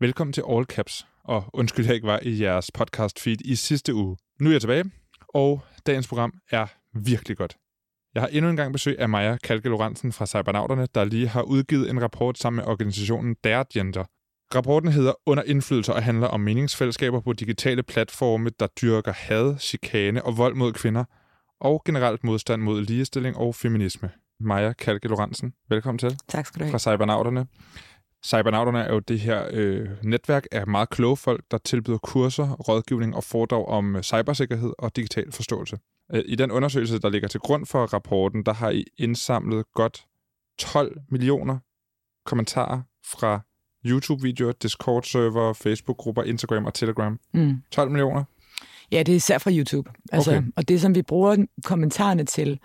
Velkommen til All Caps, og undskyld, jeg ikke var i jeres podcast feed i sidste uge. Nu er jeg tilbage, og dagens program er virkelig godt. Jeg har endnu en gang besøg af Maja Kalke Lorentzen fra Cybernauterne, der lige har udgivet en rapport sammen med organisationen Dare Gender. Rapporten hedder Under indflydelse og handler om meningsfællesskaber på digitale platforme, der dyrker had, chikane og vold mod kvinder, og generelt modstand mod ligestilling og feminisme. Maja Kalke Lorentzen, velkommen til. Tak skal du have. Fra Cybernauterne. Cybernauterne er jo det her øh, netværk af meget kloge folk, der tilbyder kurser, rådgivning og foredrag om øh, cybersikkerhed og digital forståelse. Øh, I den undersøgelse, der ligger til grund for rapporten, der har I indsamlet godt 12 millioner kommentarer fra YouTube-videoer, Discord-server, Facebook-grupper, Instagram og Telegram. Mm. 12 millioner? Ja, det er især fra YouTube. Altså, Okay. Og det, som vi bruger kommentarerne til,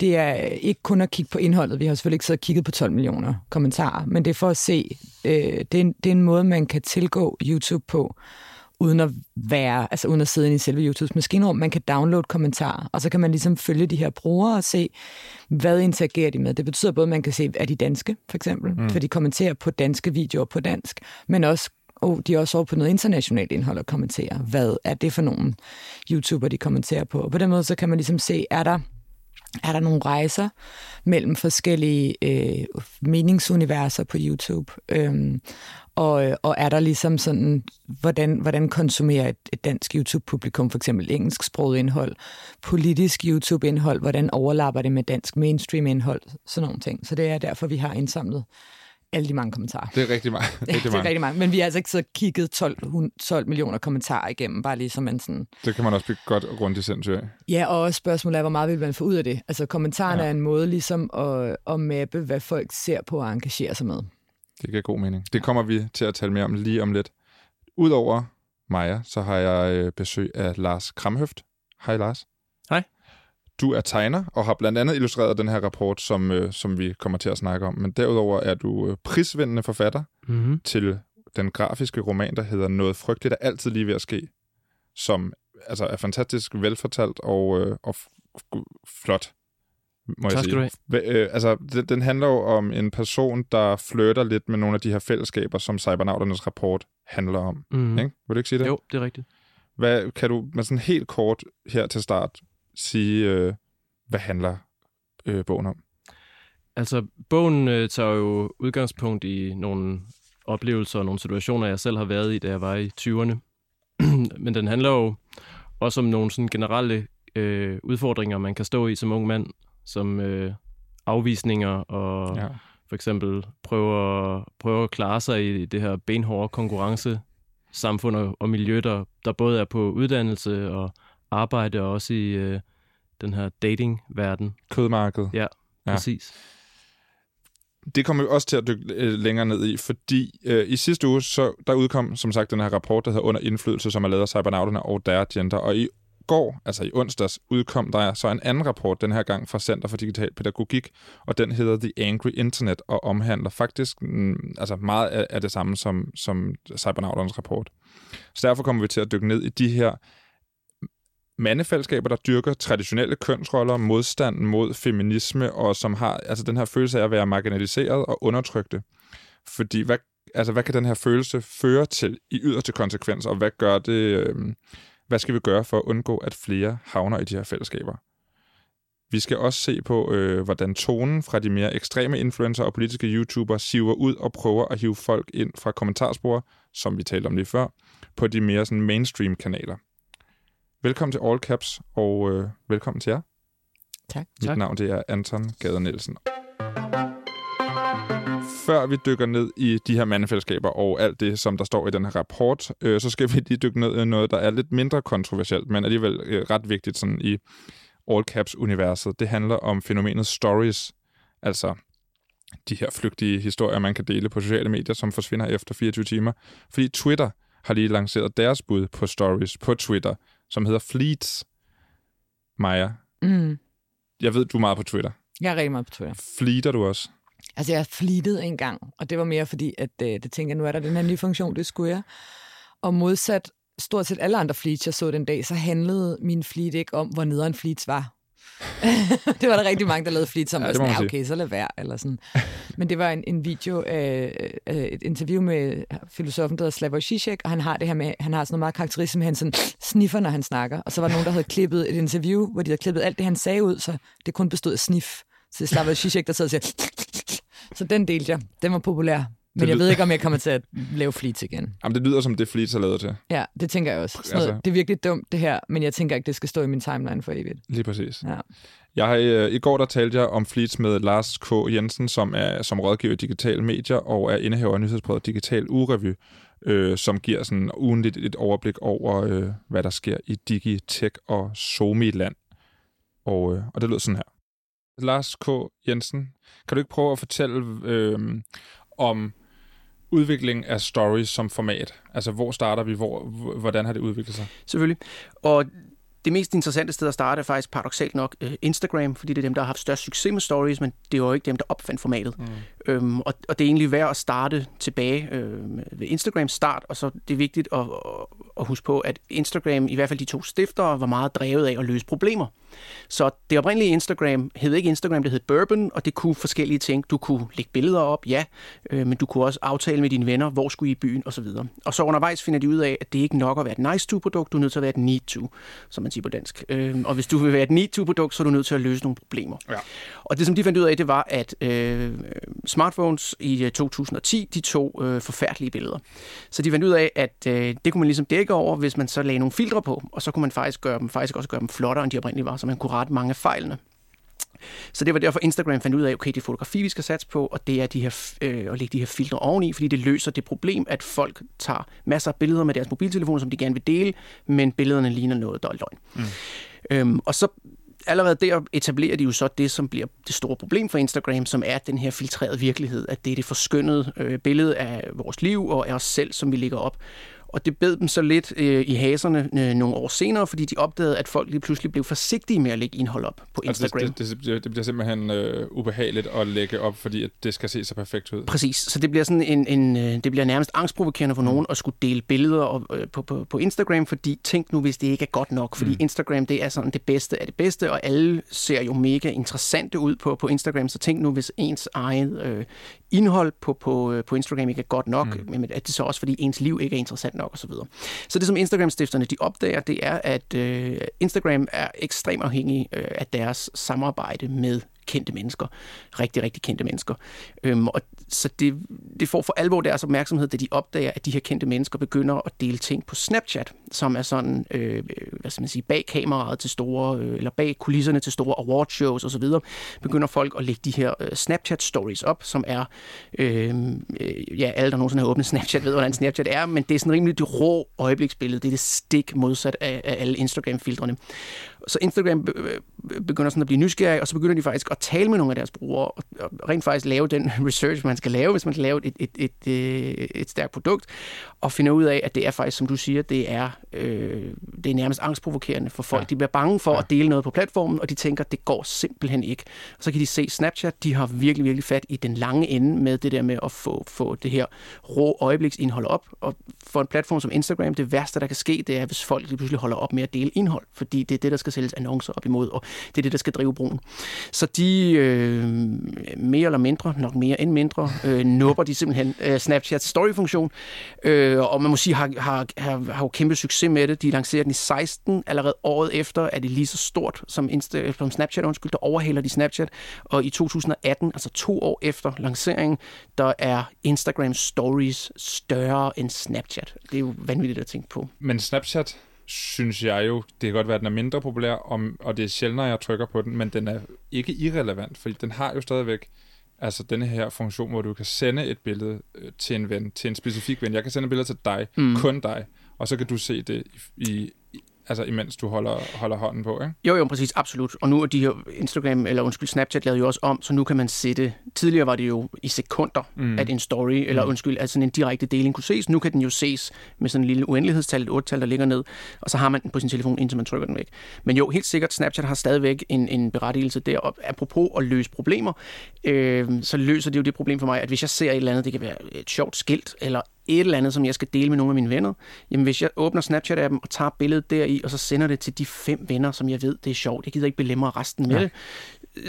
det er ikke kun at kigge på indholdet. Vi har selvfølgelig ikke så kigget på 12 millioner kommentarer, men det er for at se, øh, det, er en, det er en måde, man kan tilgå YouTube på, uden at være, altså uden at sidde inde i selve YouTubes maskinrum. Man kan downloade kommentarer, og så kan man ligesom følge de her brugere og se, hvad interagerer de med. Det betyder både, at man kan se, er de danske, for eksempel, mm. for de kommenterer på danske videoer på dansk, men også og de er også over på noget internationalt indhold og kommenterer. Hvad er det for nogle YouTuber, de kommenterer på? Og på den måde, så kan man ligesom se, er der er der nogle rejser mellem forskellige øh, meningsuniverser på YouTube? Øhm, og, og er der ligesom sådan, hvordan, hvordan konsumerer et, et dansk YouTube-publikum for eksempel engelsksproget indhold, politisk YouTube-indhold, hvordan overlapper det med dansk mainstream-indhold, sådan nogle ting. Så det er derfor, vi har indsamlet alle de mange kommentarer. Det er rigtig meget. Ja, Rigtig det er mange. rigtig mange. Men vi har altså ikke så kigget 12, hun- 12 millioner kommentarer igennem, bare lige som en sådan... Det kan man også blive godt rundt i sindssygt. Ja, og også spørgsmålet er, hvor meget vil man få ud af det? Altså kommentarerne Ja. ja. er en måde ligesom at, at mappe, hvad folk ser på og engagerer sig med. Det giver god mening. Det kommer vi til at tale mere om lige om lidt. Udover Maja, så har jeg øh, besøg af Lars Kramhøft. Hej Lars. Hej. Du er tegner og har blandt andet illustreret den her rapport, som, øh, som vi kommer til at snakke om. Men derudover er du øh, prisvindende forfatter Mm-hmm. til den grafiske roman, der hedder Noget frygteligt er altid lige ved at ske, som altså, er fantastisk velfortalt og, øh, og flot, må Tak jeg sige. du have. Øh, altså, den, den handler jo om en person, der flytter lidt med nogle af de her fællesskaber, som Cybernauternes rapport handler om. Mm. Mm. Ikke? Vil du ikke sige det? Jo, det er rigtigt. Hvad, kan du med sådan helt kort her til start sige, øh, hvad handler øh, bogen om? Altså, bogen øh, tager jo udgangspunkt i nogle oplevelser og nogle situationer, jeg selv har været i, da jeg var i 20'erne. Men den handler jo også om nogle sådan generelle øh, udfordringer, man kan stå i som ung mand, som øh, afvisninger og Ja. for eksempel prøve at, prøve at klare sig i det her benhårde konkurrence samfund og, og miljø, der, der både er på uddannelse og arbejde, og også i øh, den her dating-verden. Kødmarkedet. Ja, Ja. ja. præcis. Det kommer vi også til at dykke øh, længere ned i, fordi øh, i sidste uge, så der udkom som sagt den her rapport, der hedder Under indflydelse, som er lavet af Cybernauterne og Dare Gender. Og i går, altså i onsdags, udkom der så en anden rapport, den her gang fra Center for Digital Pædagogik, og den hedder The Angry Internet, og omhandler faktisk mm, altså meget af, af det samme som, som Cybernauternes rapport. Så derfor kommer vi til at dykke ned i de her mandefællesskaber, der dyrker traditionelle kønsroller, modstand mod feminisme, og som har altså den her følelse af at være marginaliseret og undertrykte. Fordi hvad, altså, hvad kan den her følelse føre til i yderste konsekvens, og hvad gør det, øh, hvad skal vi gøre for at undgå, at flere havner i de her fællesskaber? Vi skal også se på, øh, hvordan tonen fra de mere ekstreme influencer og politiske YouTubere siver ud og prøver at hive folk ind fra kommentarspor, som vi talte om lige før, på de mere sådan mainstream-kanaler. Velkommen til All Caps, og øh, velkommen til jer. Tak. Mit Tak. navn det er Anton Gader Nielsen. Før vi dykker ned i de her mandefællesskaber og alt det, som der står i den her rapport, øh, så skal vi lige dykke ned i noget, der er lidt mindre kontroversielt, men alligevel øh, ret vigtigt sådan i All Caps-universet. Det handler om fænomenet stories, altså de her flygtige historier, man kan dele på sociale medier, som forsvinder efter 24 timer. Fordi Twitter har lige lanceret deres bud på stories på Twitter, som hedder Fleets. Maja, Mm. jeg ved, du er meget på Twitter. Jeg er rigtig meget på Twitter. Fleeter du også? Altså, jeg flittede en gang, og det var mere fordi, at øh, det tænkte jeg, nu er der den her nye funktion, det skulle jeg. Og modsat stort set alle andre fleets, jeg så den dag, så handlede min fleet ikke om, hvor nederen fleets var. det var der rigtig mange, der lavede flit som, Ja, må sådan, ja, okay, så lad være, eller sådan. Men det var en, en video af, af et interview med filosofen, der hedder Slavoj Žižek, og han har det her med, han har sådan noget meget karakteristisk med, han sådan sniffer, når han snakker. Og så var der nogen, der havde klippet et interview, hvor de havde klippet alt det, han sagde ud, så det kun bestod af snif. Så det er Slavoj Žižek, der sidder og siger... Så den delte jeg. Den var populær. Men Det jeg ved ikke, om jeg kommer til at lave fleets igen. Jamen, det lyder som det, Fleets er lavet til. Ja, det tænker jeg også. Sådan noget, Altså- Det er virkelig dumt, det her, men jeg tænker ikke, det skal stå i min timeline for evigt. Lige præcis. Ja. Jeg har, øh, I går der talte jeg om Fleets med Lars K. Jensen, som er som rådgiver i digitale medier og er indehaver af nyhedsbrevet Digital Urevy, øh, som giver sådan ugenligt et overblik over, øh, hvad der sker i Digi, Tech og Somi-land. Og, øh, og det lyder sådan her. Lars K. Jensen, kan du ikke prøve at fortælle øh, om udviklingen af stories som format? Altså, hvor starter vi? Hvor, hvordan har det udviklet sig? Selvfølgelig. Og det mest interessante sted at starte er faktisk paradoxalt nok øh, Instagram, fordi det er dem, der har haft størst succes med stories, men det var jo ikke dem, der opfandt formatet. Mm. Øhm, og, og det er egentlig værd at starte tilbage øh, ved Instagrams start, og så det er vigtigt at, at, huske på, at Instagram, i hvert fald de to stiftere, var meget drevet af at løse problemer. Så det oprindelige Instagram hed ikke Instagram, det hed Bourbon, og det kunne forskellige ting. Du kunne lægge billeder op, ja, øh, men du kunne også aftale med dine venner, hvor skulle I i byen, osv. Og så undervejs finder de ud af, at det ikke er nok at være et nice-to-produkt, du er nødt til at være et need-to, som man siger på dansk. Øh, og hvis du vil være et need-to-produkt, så er du nødt til at løse nogle problemer. Ja. Og det, som de fandt ud af, det var, at øh, smartphones i øh, 2010, de tog øh, forfærdelige billeder. Så de fandt ud af, at øh, det kunne man ligesom dække over, hvis man så lagde nogle filtre på, og så kunne man faktisk gøre dem, faktisk også gøre dem flottere, end de oprindeligt var, så man kunne rette mange af fejlene. Så det var derfor, Instagram fandt ud af, okay, det er fotografi, vi skal satse på, og det er de her, øh, at lægge de her filtre oveni, fordi det løser det problem, at folk tager masser af billeder med deres mobiltelefoner, som de gerne vil dele, men billederne ligner noget, der er løgn. Mm. Øhm, og så allerede der etablerer de jo så det, som bliver det store problem for Instagram, som er den her filtrerede virkelighed, at det er det forskyndede øh, billede af vores liv og af os selv, som vi lægger op. Og det bed dem så lidt øh, i haserne øh, nogle år senere, fordi de opdagede, at folk lige pludselig blev forsigtige med at lægge indhold op på Instagram. Altså, det, det, det, det bliver simpelthen øh, ubehageligt at lægge op, fordi at det skal se så perfekt ud. Præcis, så det bliver sådan en, en øh, det bliver nærmest angstprovokerende for nogen at skulle dele billeder og, øh, på, på, på Instagram, fordi tænk nu, hvis det ikke er godt nok, fordi mm. Instagram det er sådan det bedste af det bedste, og alle ser jo mega interessante ud på, på Instagram, så tænk nu, hvis ens eget øh, indhold på, på, øh, på Instagram ikke er godt nok, mm. men at det så også, fordi ens liv ikke er interessant nok osv. Så det, som Instagram-stifterne de opdager, det er, at øh, Instagram er ekstremt afhængig øh, af deres samarbejde med kendte mennesker. Rigtig, rigtig kendte mennesker. Øhm, og så det, det får for alvor deres opmærksomhed, da de opdager, at de her kendte mennesker begynder at dele ting på Snapchat, som er sådan, øh, øh hvad skal man sige, bag kameraet til store, øh, eller bag kulisserne til store awardshows osv., begynder folk at lægge de her øh, Snapchat-stories op, som er, øh, øh, ja, alle der nogensinde har åbnet Snapchat ved, hvordan Snapchat er, men det er sådan rimelig det rå øjebliksbillede. Det er det stik modsat af, af alle Instagram-filtrene. Så Instagram be- be- begynder sådan at blive nysgerrig, og så begynder de faktisk at tale med nogle af deres brugere, og, rent faktisk lave den research, man skal lave, hvis man skal lave et, et, et, et, et stærkt produkt, og finde ud af, at det er faktisk, som du siger, det er, øh, det er nærmest angstprovokerende for folk. Ja. De bliver bange for ja. at dele noget på platformen, og de tænker, det går simpelthen ikke. Og så kan de se Snapchat, de har virkelig, virkelig fat i den lange ende med det der med at få, få det her rå øjebliksindhold op. Og for en platform som Instagram, det værste, der kan ske, det er, hvis folk lige pludselig holder op med at dele indhold, fordi det er det, der skal sælges annoncer op imod, og det er det, der skal drive brugen. Så de øh, mere eller mindre, nok mere end mindre, øh, nupper de simpelthen øh, Snapchats story-funktion, øh, og man må sige, har, har, har, har jo kæmpe succes med det. De lancerer den i 16, allerede året efter er det lige så stort som, Insta, som Snapchat, undskyld, der overhaler de Snapchat, og i 2018, altså to år efter lanceringen, der er Instagram Stories større end Snapchat. Det er jo vanvittigt at tænke på. Men Snapchat, synes jeg jo, det kan godt være, at den er mindre populær, om, og det er sjældnere, jeg trykker på den, men den er ikke irrelevant, fordi den har jo stadigvæk altså denne her funktion, hvor du kan sende et billede øh, til en ven, til en specifik ven. Jeg kan sende et billede til dig, mm. kun dig, og så kan du se det i, i altså imens du holder, holder hånden på, ikke? Jo, jo, præcis, absolut. Og nu er de her Instagram, eller undskyld, Snapchat lavet jo også om, så nu kan man sætte, tidligere var det jo i sekunder, mm. at en story, eller mm. undskyld, altså en direkte deling kunne ses. Nu kan den jo ses med sådan en lille uendelighedstal, et 8-tal, der ligger ned, og så har man den på sin telefon, indtil man trykker den væk. Men jo, helt sikkert, Snapchat har stadigvæk en, en berettigelse der, og apropos at løse problemer, øh, så løser det jo det problem for mig, at hvis jeg ser et eller andet, det kan være et sjovt skilt, eller et eller andet, som jeg skal dele med nogle af mine venner, jamen hvis jeg åbner Snapchat-appen og tager billedet deri, og så sender det til de fem venner, som jeg ved, det er sjovt, jeg gider ikke belemre resten med ja. det,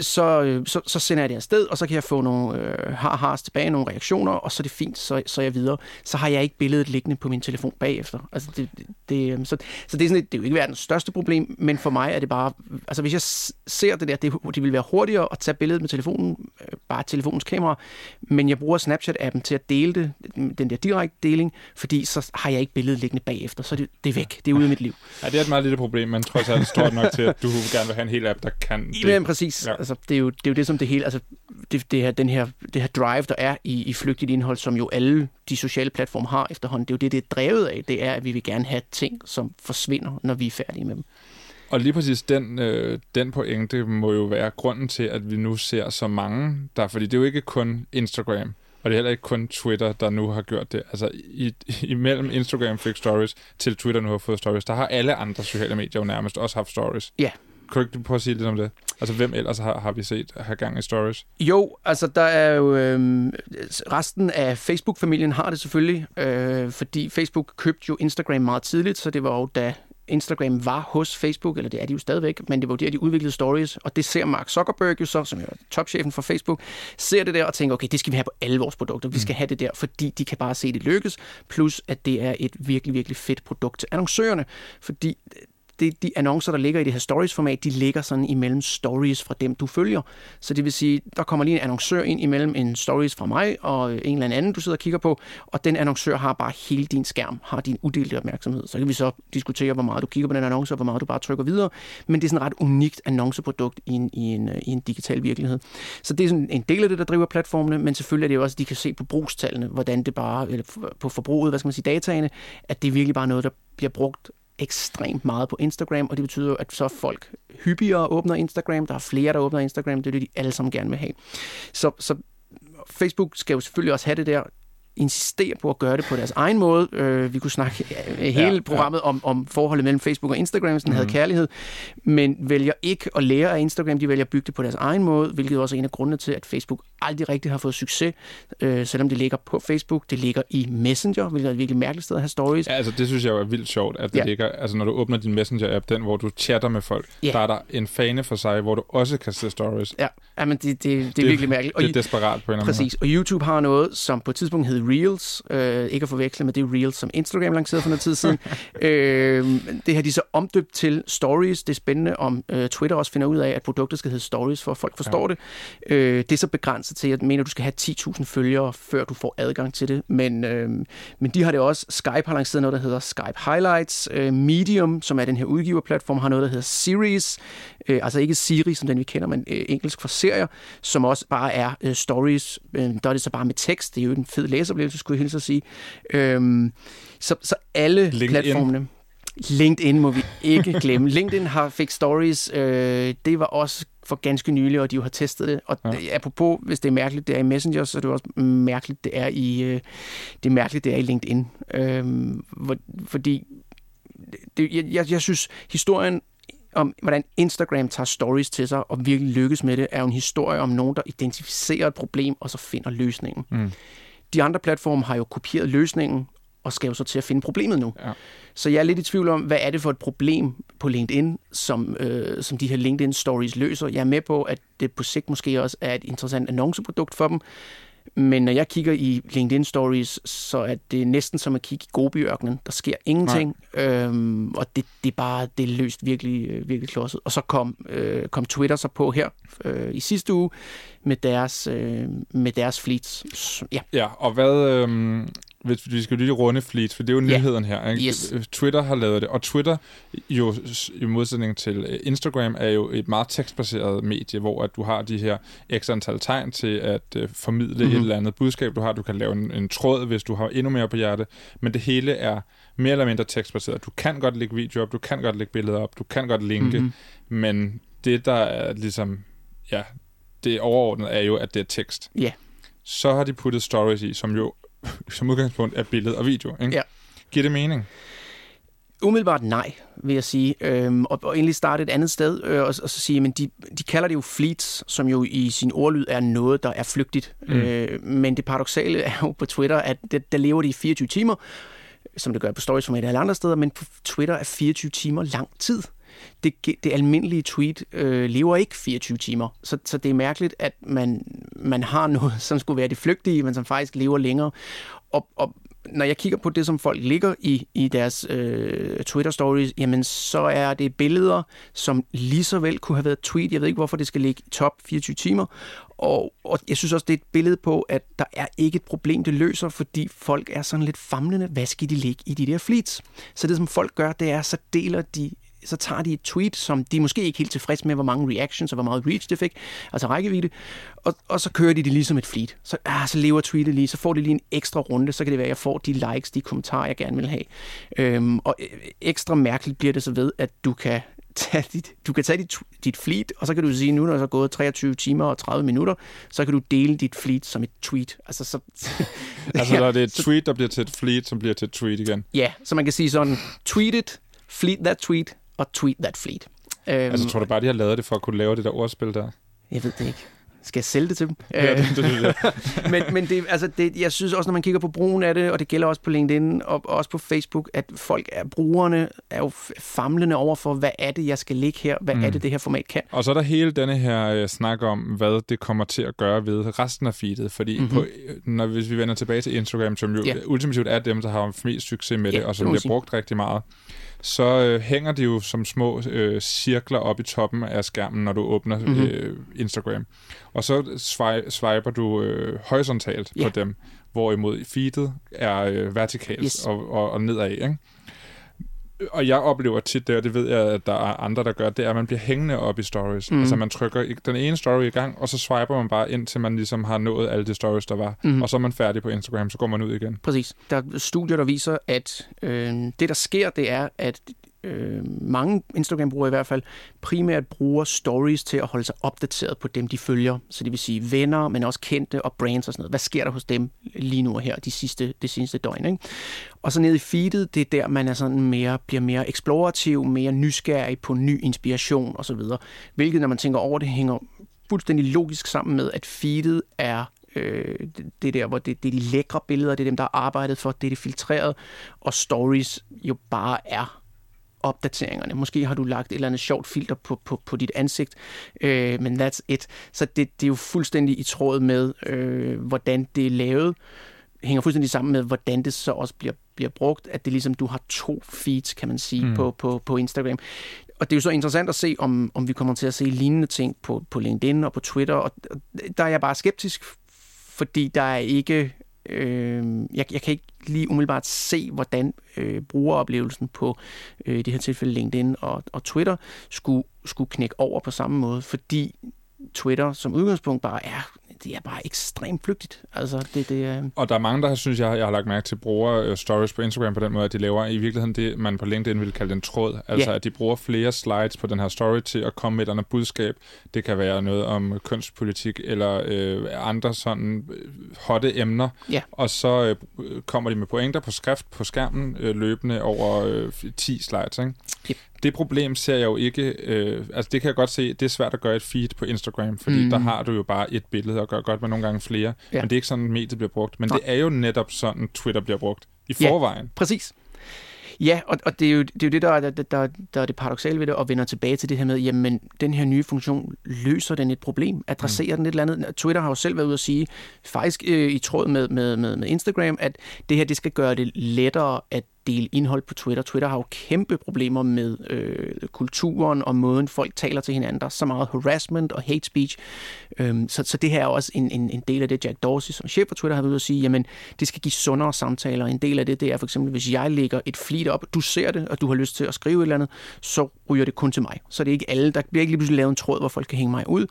så, øh, så, så sender jeg det afsted, og så kan jeg få nogle øh, har tilbage, nogle reaktioner, og så er det fint, så, så er jeg videre. Så har jeg ikke billedet liggende på min telefon bagefter. Altså det, det, øh, så, så det er, sådan, det er jo ikke verdens største problem, men for mig er det bare, altså hvis jeg ser det der, det, det vil være hurtigere at tage billedet med telefonen, øh, bare telefonens kamera, men jeg bruger Snapchat-appen til at dele det, den der direkte deling, fordi så har jeg ikke billedet liggende bagefter, så det, det er væk, det er ude af mit liv. Ja, det er et meget lille problem, men trods alt stort nok til, at du gerne vil have en hel app, der kan det. Ja, præcis. Ja. Altså, det, er jo, det er jo det, som det hele, altså det, det, her, den her, det her drive, der er i, i flygtigt indhold, som jo alle de sociale platforme har efterhånden, det er jo det, det er drevet af, det er, at vi vil gerne have ting, som forsvinder, når vi er færdige med dem. Og lige præcis den, øh, den pointe må jo være grunden til, at vi nu ser så mange der, fordi det er jo ikke kun Instagram, og det er heller ikke kun Twitter, der nu har gjort det. Altså i, imellem Instagram fik stories til Twitter nu har fået stories, der har alle andre sociale medier jo nærmest også haft stories. Ja, kan du ikke prøve at sige lidt om det? Altså, hvem ellers har, har vi set have gang i stories? Jo, altså der er jo... Øh, resten af Facebook-familien har det selvfølgelig, øh, fordi Facebook købte jo Instagram meget tidligt, så det var jo da Instagram var hos Facebook, eller det er de jo stadigvæk, men det var der, de udviklede stories, og det ser Mark Zuckerberg jo så, som er topchefen for Facebook, ser det der og tænker, okay, det skal vi have på alle vores produkter, vi skal mm. have det der, fordi de kan bare se, det lykkes, plus at det er et virkelig, virkelig fedt produkt til annoncørerne, fordi det, de annoncer, der ligger i det her stories-format, de ligger sådan imellem stories fra dem, du følger. Så det vil sige, der kommer lige en annoncør ind imellem en stories fra mig og en eller anden, du sidder og kigger på, og den annoncør har bare hele din skærm, har din uddelte opmærksomhed. Så kan vi så diskutere, hvor meget du kigger på den annonce, og hvor meget du bare trykker videre. Men det er sådan et ret unikt annonceprodukt i en, i en, øh, i en digital virkelighed. Så det er sådan en del af det, der driver platformene, men selvfølgelig er det jo også, at de kan se på brugstallene, hvordan det bare, eller på forbruget, hvad skal man sige, dataene, at det er virkelig bare noget, der bliver brugt ekstremt meget på Instagram, og det betyder at så folk hyppigere åbner Instagram, der er flere, der åbner Instagram, det er det, de alle sammen gerne vil have. Så, så Facebook skal jo selvfølgelig også have det der insistere på at gøre det på deres egen måde. Øh, vi kunne snakke hele ja, programmet ja. Om, om forholdet mellem Facebook og Instagram, hvis den mm. havde mhm. kærlighed, men vælger ikke at lære af Instagram, de vælger at bygge det på deres egen måde, hvilket også er en af grundene til, at Facebook aldrig rigtig har fået succes, øh, selvom det ligger på Facebook. Det ligger i Messenger, hvilket er et virkelig mærkeligt sted at have stories. Ja, altså det synes jeg jo er vildt sjovt, at det ja. ligger, altså når du åbner din Messenger-app, den hvor du chatter med folk, ja. der er der en fane for sig, hvor du også kan se stories. Ja, ja men det, det, det, det er virkelig mærkeligt. Og det er desperat på en eller anden Præcis, og YouTube har noget, som på et tidspunkt hed Reels, øh, ikke at forveksle med det Reels, som Instagram lancerede for noget tid siden. øh, det har de så omdøbt til Stories. Det er spændende, om øh, Twitter også finder ud af, at produktet skal hedde Stories, for at folk forstår ja. det. Øh, det er så begrænset til, at jeg mener, du skal have 10.000 følgere, før du får adgang til det. Men, øh, men de har det også. Skype har lanceret noget, der hedder Skype Highlights. Øh, Medium, som er den her udgiverplatform, har noget, der hedder Series. Øh, altså ikke Siri, som den vi kender, men øh, engelsk for serier, som også bare er øh, stories. Øh, der er det så bare med tekst. Det er jo en fed læseoplevelse, skulle jeg hilse at sige. Øh, så, så alle LinkedIn. platformene... LinkedIn må vi ikke glemme. LinkedIn har fik stories. Øh, det var også for ganske nylig, og de jo har testet det. Og ja. apropos, hvis det er mærkeligt, det er i Messenger, så er det også mærkeligt, det er i, øh, det er mærkeligt, det er i LinkedIn. Øh, hvor, fordi det, jeg, jeg synes, historien om, hvordan Instagram tager stories til sig og virkelig lykkes med det, er jo en historie om nogen, der identificerer et problem og så finder løsningen. Mm. De andre platforme har jo kopieret løsningen og skal jo så til at finde problemet nu. Ja. Så jeg er lidt i tvivl om, hvad er det for et problem på LinkedIn, som, øh, som de her LinkedIn Stories løser. Jeg er med på, at det på sigt måske også er et interessant annonceprodukt for dem, men når jeg kigger i LinkedIn Stories, så er det næsten som at kigge i Gobiørkenen. Der sker ingenting, øhm, og det, det er bare det er løst virkelig, øh, virkelig klodset. Og så kom, øh, kom Twitter så på her øh, i sidste uge med deres, øh, med deres fleets. Ja. ja, og hvad, øh, hvis vi skal lige runde Fleet, for det er jo nyheden yeah. her. Ikke? Yes. Twitter har lavet det, og Twitter, jo i modsætning til øh, Instagram, er jo et meget tekstbaseret medie, hvor at du har de her ekstra antal tegn til at uh, formidle mm-hmm. et mhm. eller andet budskab, du har. Du kan lave en, en tråd, hvis du har endnu mere på hjerte, men det hele er mere eller mindre tekstbaseret. Du kan godt lægge video op, du kan godt lægge billeder op, du kan godt linke, mm-hmm. men det, der er ligesom, ja, det overordnede er jo, at det er tekst. Ja. Yeah. Så har de puttet stories i, som jo som udgangspunkt er billede og video. Ikke? Ja. Giver det mening? Umiddelbart nej, vil jeg sige. Øhm, og, og egentlig starte et andet sted øh, og, og så sige, men de, de kalder det jo fleets, som jo i sin ordlyd er noget, der er flygtigt. Mm. Øh, men det paradoxale er jo på Twitter, at det, der lever de i 24 timer, som det gør på stories et alle andre steder, men på Twitter er 24 timer lang tid. Det, det almindelige tweet øh, lever ikke 24 timer, så, så det er mærkeligt, at man, man har noget, som skulle være det flygtige, men som faktisk lever længere. Og, og når jeg kigger på det, som folk ligger i, i deres øh, Twitter-stories, jamen så er det billeder, som lige så vel kunne have været tweet. Jeg ved ikke, hvorfor det skal ligge i top 24 timer. Og, og jeg synes også, det er et billede på, at der er ikke et problem, det løser, fordi folk er sådan lidt famlende. Hvad skal de ligge i de der fleets? Så det, som folk gør, det er, så deler de så tager de et tweet, som de måske ikke helt tilfreds med, hvor mange reactions og hvor meget reach det fik, altså rækkevidde, og, og så kører de det ligesom et fleet. Så, ah, så lever tweetet lige, så får de lige en ekstra runde, så kan det være, at jeg får de likes, de kommentarer, jeg gerne vil have. Øhm, og øh, ekstra mærkeligt bliver det så ved, at du kan tage dit, du kan tage dit, dit fleet, og så kan du sige, nu når der er gået 23 timer og 30 minutter, så kan du dele dit fleet som et tweet. Altså, så, altså ja, der er det et tweet, der bliver til et fleet, som bliver til et tweet igen? Ja, så man kan sige sådan, tweet it, fleet that tweet, og tweet that fleet. Altså, tror du bare, de har lavet det for at kunne lave det der ordspil der? Jeg ved det ikke. Skal jeg sælge det til dem? Ja, det, det, det, det. men men det, altså det, jeg synes også, når man kigger på brugen af det, og det gælder også på LinkedIn og også på Facebook, at folk er, brugerne er jo famlende over for, hvad er det, jeg skal ligge her? Hvad mm. er det, det her format kan? Og så er der hele denne her uh, snak om, hvad det kommer til at gøre ved resten af feedet. Fordi mm-hmm. på, når, hvis vi vender tilbage til Instagram, som jo ja. ultimativt er dem, der har mest succes med det, og som bliver brugt rigtig meget, så øh, hænger de jo som små øh, cirkler op i toppen af skærmen, når du åbner mm-hmm. øh, Instagram. Og så swi- swiper du øh, horisontalt yeah. på dem, hvorimod feedet er øh, vertikalt yes. og, og, og nedad. Ikke? Og jeg oplever tit det, og det ved jeg, at der er andre, der gør, det er, at man bliver hængende op i stories. Mm. Altså man trykker den ene story i gang, og så swiper man bare ind, til man ligesom har nået alle de stories, der var. Mm. Og så er man færdig på Instagram, så går man ud igen. Præcis. Der er studier, der viser, at øh, det, der sker, det er, at øh, mange Instagram-brugere i hvert fald, primært bruger stories til at holde sig opdateret på dem, de følger. Så det vil sige venner, men også kendte og brands og sådan noget. Hvad sker der hos dem lige nu og her, de sidste, det sidste døgn? Ikke? Og så ned i feedet, det er der, man er sådan mere, bliver mere eksplorativ, mere nysgerrig på ny inspiration osv. Hvilket, når man tænker over det, hænger fuldstændig logisk sammen med, at feedet er øh, det der, hvor det, det er de lækre billeder, det er dem, der har arbejdet for, det er det filtreret, og stories jo bare er opdateringerne. Måske har du lagt et eller andet sjovt filter på, på, på dit ansigt, øh, men that's it. Så det, det er jo fuldstændig i tråd med, øh, hvordan det er lavet. hænger fuldstændig sammen med, hvordan det så også bliver, bliver brugt, at det ligesom, du har to feeds, kan man sige, mm. på, på, på Instagram. Og det er jo så interessant at se, om, om vi kommer til at se lignende ting på, på LinkedIn og på Twitter, og der er jeg bare skeptisk, fordi der er ikke Øh, jeg, jeg kan ikke lige umiddelbart se, hvordan øh, brugeroplevelsen på øh, det her tilfælde LinkedIn og, og Twitter skulle, skulle knække over på samme måde, fordi Twitter som udgangspunkt bare er det er bare ekstremt flygtigt. Altså, det, det, øh... Og der er mange, der synes, jeg, jeg har lagt mærke til, bruger uh, stories på Instagram på den måde, at de laver i virkeligheden det, man på LinkedIn vil kalde en tråd. Altså, yeah. at de bruger flere slides på den her story til at komme med et andet budskab. Det kan være noget om kønspolitik eller øh, andre sådan øh, hotte emner. Yeah. Og så øh, kommer de med pointer på skrift på skærmen øh, løbende over øh, 10 slides. Ikke? Yep det problem ser jeg jo ikke, øh, altså det kan jeg godt se, det er svært at gøre et feed på Instagram, fordi mm. der har du jo bare et billede, og gør godt med nogle gange flere, ja. men det er ikke sådan, mediet bliver brugt. Men Nej. det er jo netop sådan, Twitter bliver brugt i forvejen. Ja, præcis. Ja, og, og det, er jo, det er jo det, der er, der, der, der er det paradoxale ved det, og vender tilbage til det her med, jamen, den her nye funktion, løser den et problem? Adresserer mm. den et eller andet? Twitter har jo selv været ude at sige, faktisk øh, i tråd med, med, med, med Instagram, at det her, det skal gøre det lettere at dele indhold på Twitter. Twitter har jo kæmpe problemer med øh, kulturen og måden, folk taler til hinanden. Der er så meget harassment og hate speech. Øhm, så, så det her er også en, en, en del af det, Jack Dorsey, som chef for Twitter, har været ude at sige, jamen, det skal give sundere samtaler. En del af det, det er for eksempel, hvis jeg lægger et flit op, du ser det, og du har lyst til at skrive et eller andet, så ryger det kun til mig. Så det er ikke alle, der bliver ikke lige pludselig lavet en tråd, hvor folk kan hænge mig ud.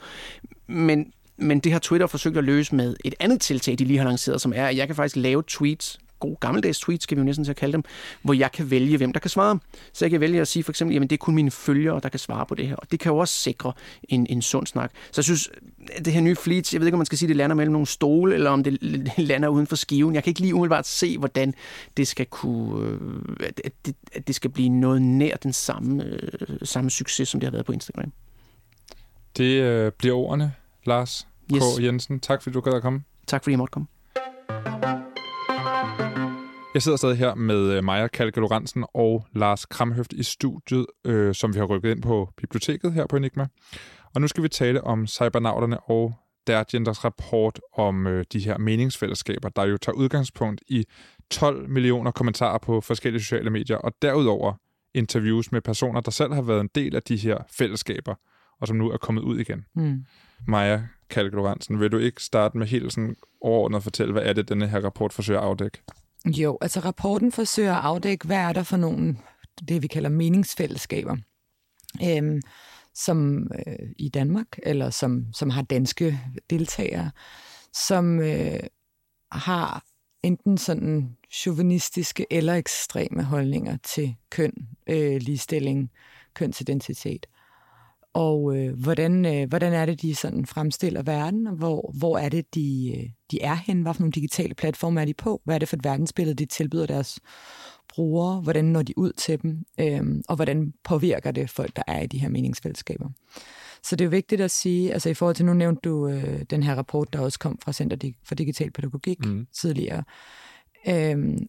Men men det har Twitter forsøgt at løse med et andet tiltag, de lige har lanceret, som er, at jeg kan faktisk lave tweets gode gammeldags tweets, skal vi jo næsten til at kalde dem, hvor jeg kan vælge, hvem der kan svare. Så jeg kan vælge at sige for eksempel, jamen det er kun mine følgere, der kan svare på det her. Og det kan jo også sikre en, en sund snak. Så jeg synes, det her nye fleet, jeg ved ikke, om man skal sige, det lander mellem nogle stole, eller om det lander uden for skiven. Jeg kan ikke lige umiddelbart se, hvordan det skal kunne, øh, at det, at det skal blive noget nær den samme, øh, samme succes, som det har været på Instagram. Det øh, bliver ordene, Lars K. Yes. Jensen. Tak fordi du gad at komme. Tak fordi jeg måtte komme. Jeg sidder stadig her med øh, Maja Kalke Lorentzen og Lars Kramhøft i studiet, øh, som vi har rykket ind på biblioteket her på Enigma. Og nu skal vi tale om cybernauterne og Dergenders rapport om øh, de her meningsfællesskaber, der jo tager udgangspunkt i 12 millioner kommentarer på forskellige sociale medier, og derudover interviews med personer, der selv har været en del af de her fællesskaber, og som nu er kommet ud igen. Mm. Maja Kalke Lorentzen, vil du ikke starte med helt sådan overordnet at fortælle, hvad er det, denne her rapport forsøger at afdække? Jo, altså rapporten forsøger at afdække, hvad er der for nogle, det vi kalder meningsfællesskaber, øhm, som øh, i Danmark, eller som, som har danske deltagere, som øh, har enten sådan chauvinistiske eller ekstreme holdninger til køn, øh, ligestilling, kønsidentitet. Og øh, hvordan, øh, hvordan er det, de sådan fremstiller verden, og hvor, hvor er det, de, øh, de er hen? Hvad for nogle digitale platforme er de på? Hvad er det for et verdensbillede, de tilbyder deres brugere? Hvordan når de ud til dem? Øhm, og hvordan påvirker det folk, der er i de her meningsfællesskaber? Så det er vigtigt at sige, altså i forhold til, nu nævnte du øh, den her rapport, der også kom fra Center for Digital Pædagogik mm. tidligere. Øhm,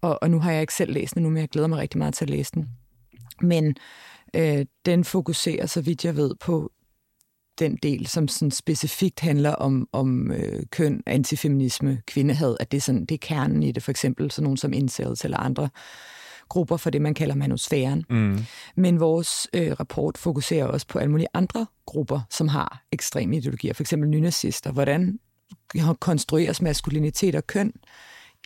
og, og nu har jeg ikke selv læst den nu, men jeg glæder mig rigtig meget til at læse den. Men øh, den fokuserer, så vidt jeg ved, på den del, som sådan specifikt handler om, om øh, køn, antifeminisme, kvindehad, at det er, sådan, det er kernen i det, for eksempel sådan nogen som incels eller andre grupper for det, man kalder manusfæren. Mm. Men vores øh, rapport fokuserer også på alle mulige andre grupper, som har ekstreme ideologier, for eksempel nynazister. Hvordan konstrueres maskulinitet og køn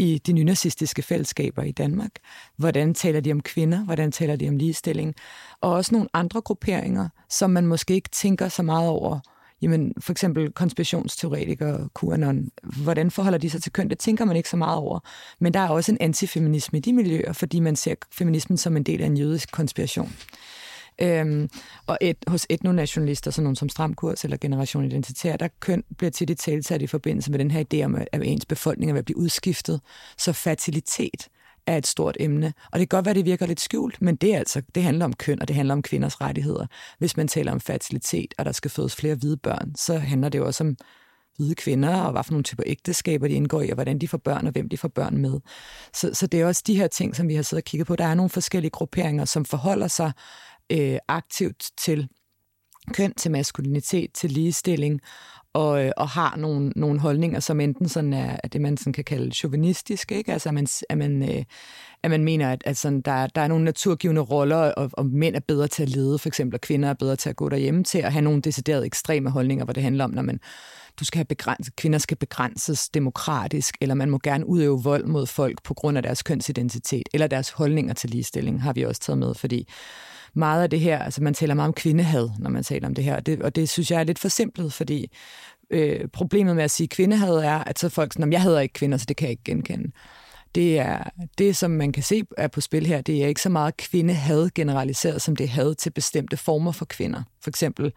i de nynazistiske fællesskaber i Danmark. Hvordan taler de om kvinder? Hvordan taler de om ligestilling? Og også nogle andre grupperinger, som man måske ikke tænker så meget over. Jamen, for eksempel konspirationsteoretikere, QAnon. Hvordan forholder de sig til køn? Det tænker man ikke så meget over. Men der er også en antifeminisme i de miljøer, fordi man ser feminismen som en del af en jødisk konspiration. Øhm, og et, hos etnonationalister, sådan nogle som Stramkurs eller Generation Identitær, der køn bliver tit i talsat i forbindelse med den her idé om, at ens befolkning er ved at blive udskiftet. Så fertilitet er et stort emne. Og det kan godt være, det virker lidt skjult, men det, er altså, det handler om køn, og det handler om kvinders rettigheder. Hvis man taler om fertilitet, og der skal fødes flere hvide børn, så handler det jo også om hvide kvinder, og hvad for nogle typer ægteskaber de indgår i, og hvordan de får børn, og hvem de får børn med. Så, så det er også de her ting, som vi har siddet og kigget på. Der er nogle forskellige grupperinger, som forholder sig øh, aktivt til køn, til maskulinitet, til ligestilling, og, øh, og har nogle, nogle holdninger, som enten sådan er, er det, man sådan kan kalde chauvinistisk, ikke? Altså, at man, at man, øh, at man mener, at, at sådan, der, der er nogle naturgivende roller, og, og mænd er bedre til at lede, for eksempel, og kvinder er bedre til at gå derhjemme, til at have nogle deciderede ekstreme holdninger, hvor det handler om, når man du skal have begrænset, kvinder skal begrænses demokratisk, eller man må gerne udøve vold mod folk på grund af deres kønsidentitet, eller deres holdninger til ligestilling, har vi også taget med, fordi meget af det her, altså man taler meget om kvindehad, når man taler om det her, og det, og det synes jeg er lidt forsimplet, fordi øh, problemet med at sige kvindehad er, at så folk sådan, jeg hader ikke kvinder, så det kan jeg ikke genkende. Det er det, som man kan se er på spil her, det er ikke så meget kvindehad generaliseret, som det er had til bestemte former for kvinder. For eksempel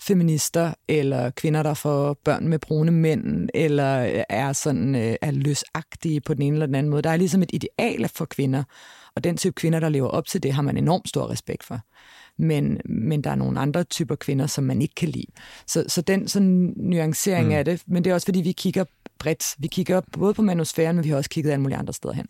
feminister, eller kvinder, der får børn med brune mænd, eller er sådan øh, er løsagtige på den ene eller den anden måde. Der er ligesom et ideal for kvinder, og den type kvinder, der lever op til det, har man enormt stor respekt for. Men, men der er nogle andre typer kvinder, som man ikke kan lide. Så, så den sådan nuancering mm. af det, men det er også fordi, vi kigger bredt. Vi kigger både på manusfæren, men vi har også kigget alle mulige andre steder hen.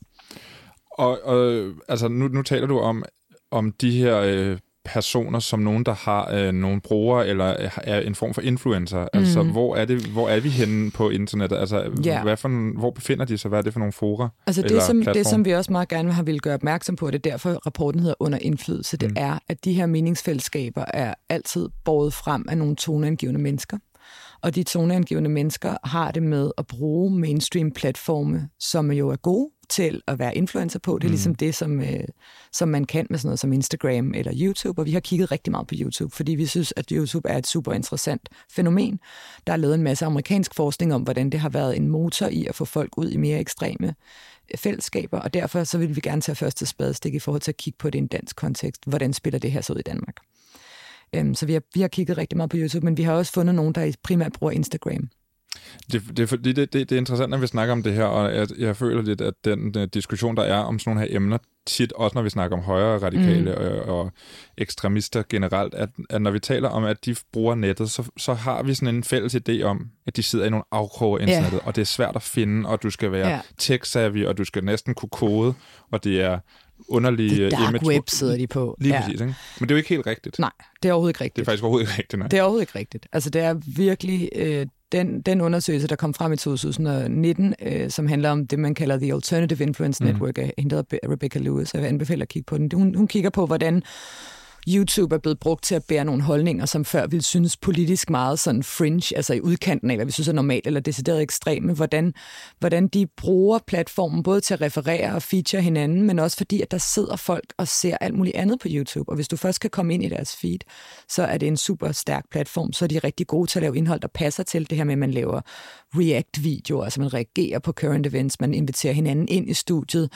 Og, og altså, nu, nu taler du om, om de her øh, personer som nogen, der har øh, nogle brugere eller er en form for influencer. Mm. Altså, mhm. hvor er, det, hvor er vi henne på internettet? Altså, yeah. hvad for, hvor befinder de sig? Hvad er det for nogle fora? Altså, det, som, det, som vi også meget gerne har ville gøre opmærksom på, det er derfor, rapporten hedder Under indflydelse, det mm. er, at de her meningsfællesskaber er altid båret frem af nogle toneangivende mennesker. Og de toneangivende mennesker har det med at bruge mainstream-platforme, som jo er gode til at være influencer på. Det er mm. ligesom det, som, øh, som man kan med sådan noget som Instagram eller YouTube. Og vi har kigget rigtig meget på YouTube, fordi vi synes, at YouTube er et super interessant fænomen. Der er lavet en masse amerikansk forskning om, hvordan det har været en motor i at få folk ud i mere ekstreme fællesskaber, og derfor så vil vi gerne tage første spadestik i forhold til at kigge på det i en dansk kontekst. Hvordan spiller det her så ud i Danmark? Øhm, så vi har, vi har kigget rigtig meget på YouTube, men vi har også fundet nogen, der primært bruger Instagram. Det, det, det, det, det er interessant, når vi snakker om det her, og jeg, jeg føler lidt, at den, den diskussion, der er om sådan nogle her emner, tit også når vi snakker om højere radikale mm. og, og ekstremister generelt, at, at når vi taler om, at de bruger nettet, så, så har vi sådan en fælles idé om, at de sidder i nogle afkroge af internettet, yeah. og det er svært at finde, og du skal være yeah. tech-savvy, og du skal næsten kunne kode, og det er underlige det dark image. web sidder de på. Lige ja. præcis, ikke? Men det er jo ikke helt rigtigt. Nej, det er overhovedet ikke rigtigt. Det er faktisk overhovedet ikke rigtigt, nej. Det er overhovedet ikke rigtigt. Altså, det er virkelig øh, den, den undersøgelse, der kom frem i 2019, øh, som handler om det, man kalder The Alternative Influence mm. Network, af hende Rebecca Lewis. Jeg vil anbefale at kigge på den. Hun, hun kigger på, hvordan YouTube er blevet brugt til at bære nogle holdninger, som før ville synes politisk meget sådan fringe, altså i udkanten af, hvad vi synes er normalt eller decideret ekstreme, hvordan, hvordan de bruger platformen både til at referere og feature hinanden, men også fordi, at der sidder folk og ser alt muligt andet på YouTube. Og hvis du først kan komme ind i deres feed, så er det en super stærk platform, så er de rigtig gode til at lave indhold, der passer til det her med, at man laver react-videoer, altså man reagerer på current events, man inviterer hinanden ind i studiet,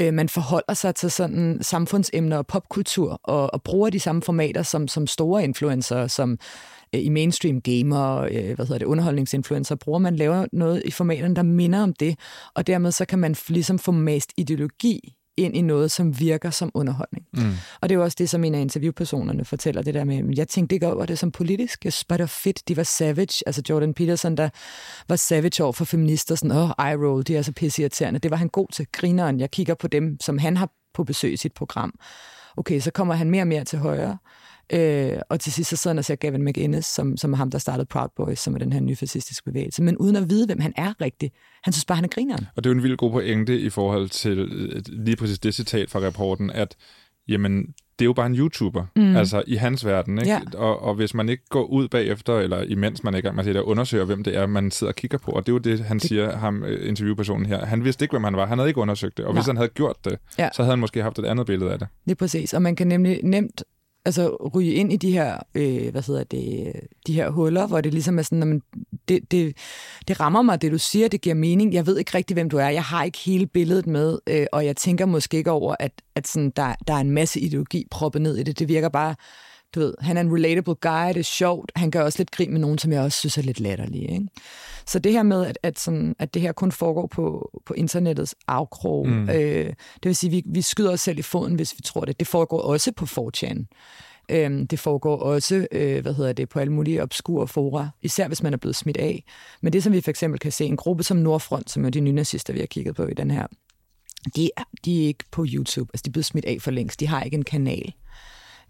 øh, man forholder sig til sådan samfundsemner og popkultur, og, og bruger de samme formater som, som store influencer, som øh, i mainstream gamer, øh, hvad hedder det, underholdningsinfluencer, bruger. Man laver noget i formaterne, der minder om det, og dermed så kan man ligesom få mest ideologi ind i noget, som virker som underholdning. Mm. Og det er jo også det, som en af interviewpersonerne fortæller, det der med, jeg tænkte ikke over det som politisk, jeg synes bare, det var fedt, de var savage, altså Jordan Peterson, der var savage over for feminister, sådan, åh, oh, eye roll, de er så pisseirriterende. Det var han god til, grineren. Jeg kigger på dem, som han har på besøg i sit program. Okay, så kommer han mere og mere til højre. Øh, og til sidst så sidder han og ser Gavin McInnes, som, som er ham, der startede Proud Boys, som er den her nyfascistiske bevægelse, men uden at vide, hvem han er rigtigt. Han synes bare, han er grineren. Og det er jo en vildt god pointe i forhold til øh, lige præcis det citat fra rapporten, at jamen, det er jo bare en YouTuber, mm. altså i hans verden. Ikke? Ja. Og, og hvis man ikke går ud bagefter, eller imens man ikke man siger, undersøger, hvem det er, man sidder og kigger på, og det er jo det, han det... siger, ham øh, interviewpersonen her. Han vidste ikke, hvem han var. Han havde ikke undersøgt det, og Nej. hvis han havde gjort det, ja. så havde han måske haft et andet billede af det. Det er præcis, og man kan nemlig nemt altså ryge ind i de her, øh, hvad hedder det, de her huller, hvor det ligesom er sådan, at man, det, det, det rammer mig, det du siger, det giver mening. Jeg ved ikke rigtig, hvem du er. Jeg har ikke hele billedet med, øh, og jeg tænker måske ikke over, at, at sådan, der, der er en masse ideologi proppet ned i det. Det virker bare, du ved, han er en relatable guy, det er sjovt. Han gør også lidt grin med nogen, som jeg også synes er lidt latterlige. Ikke? Så det her med, at, at, sådan, at det her kun foregår på, på internettets afkrog, mm. øh, det vil sige, vi, vi skyder os selv i foden, hvis vi tror det. Det foregår også på 4chan. Øhm, det foregår også, øh, hvad hedder det, på alle mulige obskure fora, især hvis man er blevet smidt af. Men det, som vi for eksempel kan se, en gruppe som Nordfront, som er de nynazister, vi har kigget på i den her, de, de er ikke på YouTube. Altså, de er blevet smidt af for længst. De har ikke en kanal.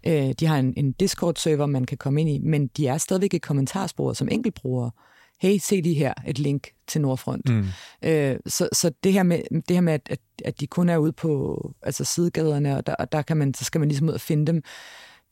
Øh, de har en, en Discord-server, man kan komme ind i, men de er stadigvæk i kommentarsporet som enkeltbrugere. Hey, se lige her et link til Nordfront. Mm. Øh, så, så det her med, det her med at, at, at de kun er ude på altså sidegaderne, og der, og der kan man, så skal man ligesom ud og finde dem.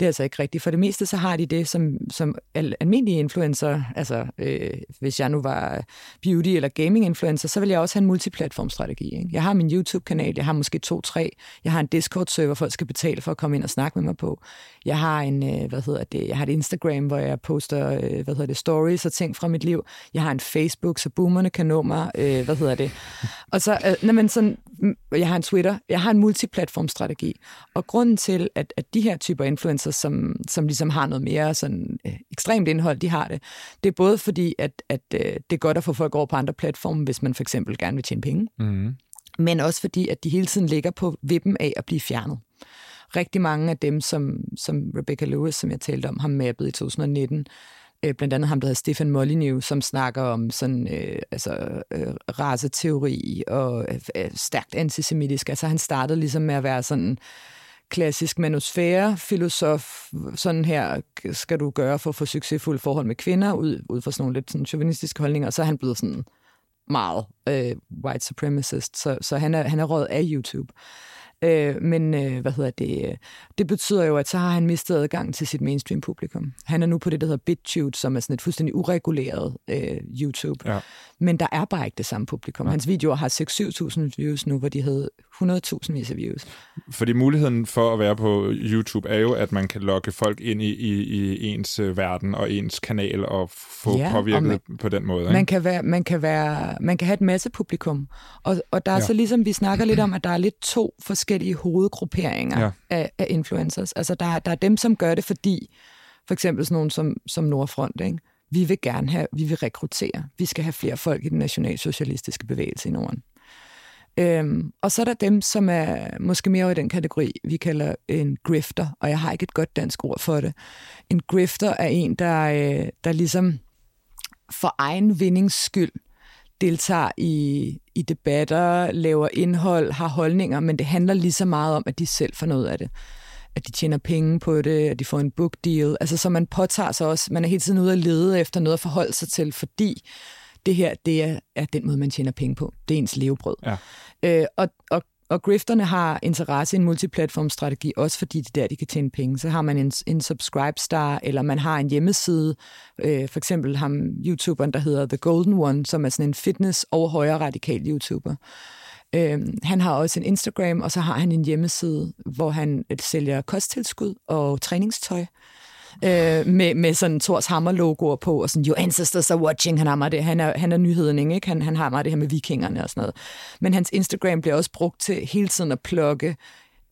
Det er altså ikke rigtigt. For det meste så har de det, som, som almindelige influencer, altså øh, hvis jeg nu var beauty- eller gaming-influencer, så vil jeg også have en multiplatformstrategi. Ikke? Jeg har min YouTube-kanal, jeg har måske to-tre, jeg har en Discord-server, folk skal betale for at komme ind og snakke med mig på. Jeg har en, øh, hvad hedder det, jeg har et Instagram, hvor jeg poster, øh, hvad hedder det, stories og ting fra mit liv. Jeg har en Facebook, så boomerne kan nå mig, øh, hvad hedder det. Og så, øh, nej, men sådan, jeg har en Twitter, jeg har en multiplatformstrategi. Og grunden til, at, at de her typer influencer, som, som ligesom har noget mere sådan øh, ekstremt indhold, de har det, det er både fordi, at, at øh, det er godt at få folk over på andre platforme, hvis man for eksempel gerne vil tjene penge. Mm. Men også fordi, at de hele tiden ligger på vippen af at blive fjernet rigtig mange af dem, som, som Rebecca Lewis, som jeg talte om, har mappet i 2019, øh, blandt andet ham, der hedder Stefan Molyneux, som snakker om sådan, øh, altså, øh, raceteori og øh, stærkt antisemitisk. Altså han startede ligesom med at være sådan klassisk manusfære, filosof, sådan her skal du gøre for at få succesfulde forhold med kvinder, ud, ud fra sådan nogle lidt sådan chauvinistiske holdninger, og så er han blevet sådan meget øh, white supremacist, så, så han, er, han er råd af YouTube. Øh, men øh, hvad hedder det? Det betyder jo, at så har han mistet adgang til sit mainstream-publikum. Han er nu på det, der hedder BitTube, som er sådan et fuldstændig ureguleret øh, YouTube. Ja. Men der er bare ikke det samme publikum. Ja. Hans videoer har 6-7.000 views nu, hvor de havde 100.000 vis af views. Fordi muligheden for at være på YouTube er jo, at man kan lokke folk ind i, i, i ens øh, verden og ens kanal og få Ja, påvirket man- på den måde. Ikke? Man kan, være, man, kan være, man kan have et masse publikum. Og, og der er ja. så ligesom, vi snakker lidt om, at der er lidt to forskellige hovedgrupperinger Ja. af, af influencers. Altså der, er- der er dem, som gør det, fordi for eksempel sådan nogen som, som Nordfront, ikke? vi vil gerne have, vi vil rekruttere. Vi skal have flere folk i den nationalsocialistiske bevægelse i Norden. Øhm, og så er der dem, som er måske mere i den kategori, vi kalder en grifter, og jeg har ikke et godt dansk ord for det. En grifter er en, der, øh, der ligesom for egen vindings skyld deltager i, i debatter, laver indhold, har holdninger, men det handler lige så meget om, at de selv får noget af det. At de tjener penge på det, at de får en book deal. Altså, så man påtager sig også, man er hele tiden ude at lede efter noget at forholde sig til, fordi det her, det er, er den måde, man tjener penge på. Det er ens levebrød. Ja. Øh, og, og, og grifterne har interesse i en multiplatformstrategi, også fordi det er der, de kan tjene penge. Så har man en, en subscribe star, eller man har en hjemmeside. Øh, for eksempel ham YouTuberen, der hedder The Golden One, som er sådan en fitness- og højre radikal YouTuber. Øh, han har også en Instagram, og så har han en hjemmeside, hvor han øh, sælger kosttilskud og træningstøj. Øh, med, med sådan Thors Hammer-logoer på, og sådan, your ancestors are watching, han har meget det, han er, han er nyheden, ikke? Han, han har meget det her med vikingerne og sådan noget. Men hans Instagram bliver også brugt til hele tiden at plukke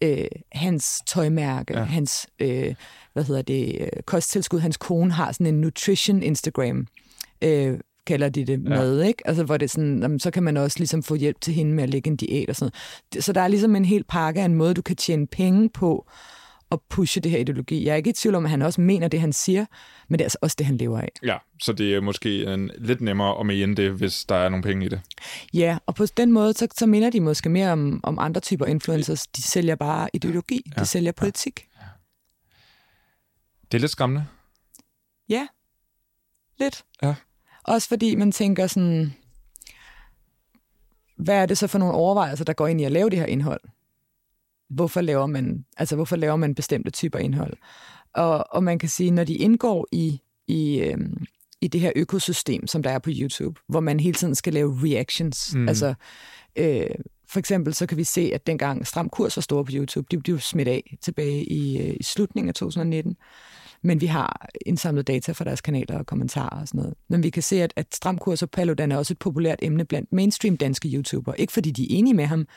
øh, hans tøjmærke, Ja. ja. hans, øh, hvad hedder det, øh, kosttilskud. Hans kone har sådan en nutrition Instagram, øh, kalder de det, mad, ikke? Altså, hvor det er sådan, jamen, så kan man også ligesom få hjælp til hende med at lægge en diæt og sådan noget. Så der er ligesom en hel pakke af en måde, du kan tjene penge på, at pushe det her ideologi. Jeg er ikke i tvivl om, at han også mener det, han siger, men det er altså også det, han lever af. Ja, så det er måske en, lidt nemmere at mene det, hvis der er nogle penge i det. Ja, og på den måde, så, så minder de måske mere om, om andre typer influencers. De sælger bare ideologi, de Ja, sælger politik. Det er lidt skræmmende. Ja, lidt. Ja. Også fordi man tænker sådan, hvad er det så for nogle overvejelser, der går ind i at lave det her indhold? Hvorfor laver man, altså hvorfor laver man bestemte typer indhold? Og, og man kan sige, når de indgår i, i, øhm, i det her økosystem, som der er på YouTube, hvor man hele tiden skal lave reactions. Mm. Altså, øh, for eksempel så kan vi se, at dengang Stram Kurs var store på YouTube, de, var smidt af tilbage i, øh, i slutningen af 2019. Men vi har indsamlet data fra deres kanaler og kommentarer og sådan noget. Men vi kan se, at, at Stram Kurs og Paludan er også et populært emne blandt mainstream danske YouTubere. Ikke fordi de er enige med ham,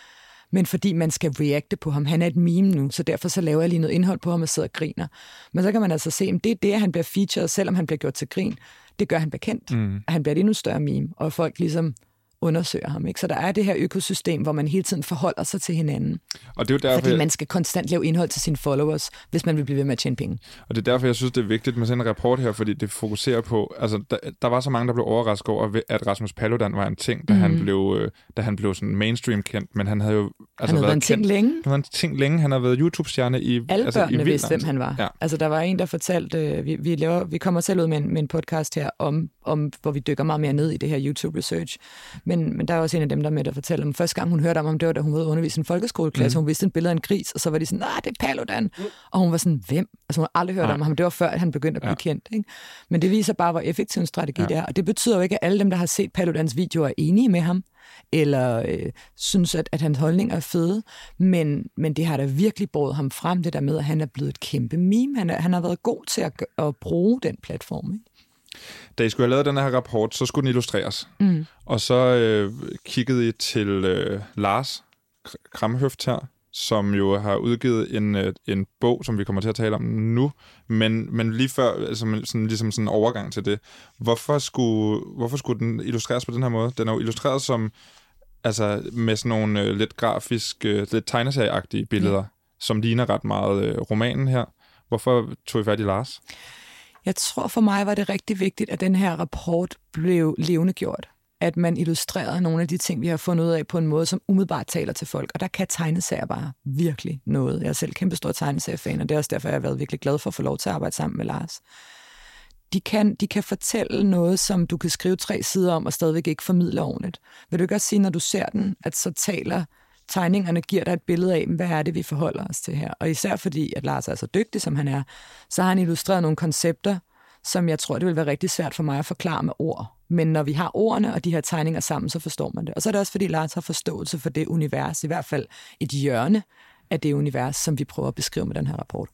men fordi man skal reacte på ham. Han er et meme nu, så derfor så laver jeg lige noget indhold på ham og sidder og griner. Men så kan man altså se, at det er det, at han bliver featured, selvom han bliver gjort til grin. Det gør han bekendt. Mm. At han bliver et endnu større meme, og folk ligesom undersøger ham. Ikke? Så der er det her økosystem, hvor man hele tiden forholder sig til hinanden. Og det er jo derfor, Fordi man skal konstant lave indhold til sine followers, hvis man vil blive ved med at tjene penge. Og det er derfor, jeg synes, det er vigtigt med sådan en rapport her, fordi det fokuserer på, altså der, der var så mange, der blev overrasket over, at Rasmus Paludan var en ting, da, mm. han, Mhm. blev, øh, da han blev sådan mainstream kendt, men han havde jo altså han havde været en ting kendt, længe. han var en ting længe, han har været YouTube-stjerne i Alle altså, i børnene vildt vidste, hvem han var. Ja. Altså, der var en, der fortalte, øh, vi, vi, laver, vi kommer selv ud med en, med en podcast her, om, om, hvor vi dykker meget mere ned i det her YouTube-research. Men, men der er også en af dem, der er med, der fortæller om, første gang hun hørte om ham, det var, da hun var ude undervise i en folkeskoleklasse. Mm. Hun viste en billede af en gris, og så var de sådan, nej, det er Paludan. Mm. Og hun var sådan, hvem? Altså, hun har aldrig hørt Nej. om ham. Det var før, at han begyndte at blive Ja. ja. kendt. Ikke? Men det viser bare, hvor effektiv en strategi Ja. ja. det er. Og det betyder jo ikke, at alle dem, der har set Paludans videoer, er enige med ham eller øh, synes, at, at hans holdninger er fede, men, men det har da virkelig båret ham frem, det der med, at han er blevet et kæmpe meme. Han, er, han har været god til at, at bruge den platform. Ikke? Da I skulle have lavet den her rapport, så skulle den illustreres. Mm. Og så øh, kiggede I til øh, Lars Kr- Kramhøft her, som jo har udgivet en, øh, en bog, som vi kommer til at tale om nu, men, men lige før, som, sådan, ligesom sådan en overgang til det, hvorfor skulle, hvorfor skulle den illustreres på den her måde? Den er jo illustreret som, altså med sådan nogle øh, lidt grafisk, øh, lidt tegneserieagtige billeder, ja. som ligner ret meget øh, romanen her. Hvorfor tog I fat i Lars? Jeg tror for mig var det rigtig vigtigt, at den her rapport blev levendegjort. At man illustrerede nogle af de ting, vi har fundet ud af på en måde, som umiddelbart taler til folk. Og der kan tegneserier bare virkelig noget. Jeg er selv kæmpe stor tegneseriefan, og det er også derfor, jeg har været virkelig glad for at få lov til at arbejde sammen med Lars. De kan, de kan fortælle noget, som du kan skrive tre sider om, og stadigvæk ikke formidle ordentligt. Vil du ikke også sige, når du ser den, at så taler tegningerne giver dig et billede af, hvad er det, vi forholder os til her. Og især fordi, at Lars er så dygtig, som han er, så har han illustreret nogle koncepter, som jeg tror, det vil være rigtig svært for mig at forklare med ord. Men når vi har ordene og de her tegninger sammen, så forstår man det. Og så er det også, fordi Lars har forståelse for det univers, i hvert fald et hjørne af det univers, som vi prøver at beskrive med den her rapport.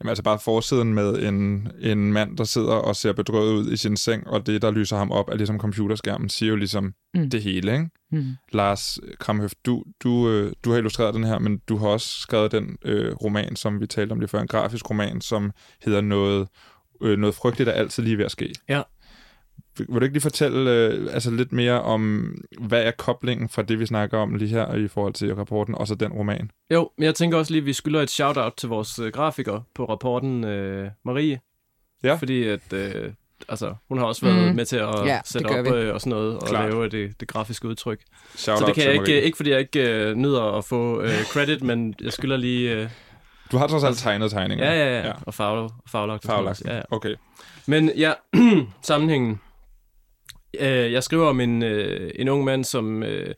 Jamen altså bare forsiden med en, en mand, der sidder og ser bedrøvet ud i sin seng, og det, der lyser ham op, er ligesom computerskærmen, siger jo ligesom mm. det hele, ikke? Mm. Lars Kramhøft, du, du, øh, du har illustreret den her, men du har også skrevet den øh, roman, som vi talte om lige før, en grafisk roman, som hedder noget, øh, noget frygteligt, der altid lige ved at ske. Ja. Vil du ikke lige fortælle øh, altså lidt mere om, hvad er koblingen fra det, vi snakker om lige her i forhold til rapporten, og så den roman? Jo, men jeg tænker også lige, at vi skylder et shout-out til vores øh, grafiker på rapporten, øh, Marie. Ja. Fordi at, øh, altså, hun har også været mm. med til at Ja, sætte op vi. øh, og sådan noget, og Klart. lave det, det grafiske udtryk. Shout så det kan jeg ikke, Marie. ikke fordi jeg ikke øh, nyder at få øh, credit, men jeg skylder lige... Øh, Du har trods alt tegnet tegninger. ja, ja, ja, ja. og Faglagt. noget. Ja, ja. Okay. Men ja, sammenhængen. Øh, jeg skriver om en, øh, en ung mand, som øh,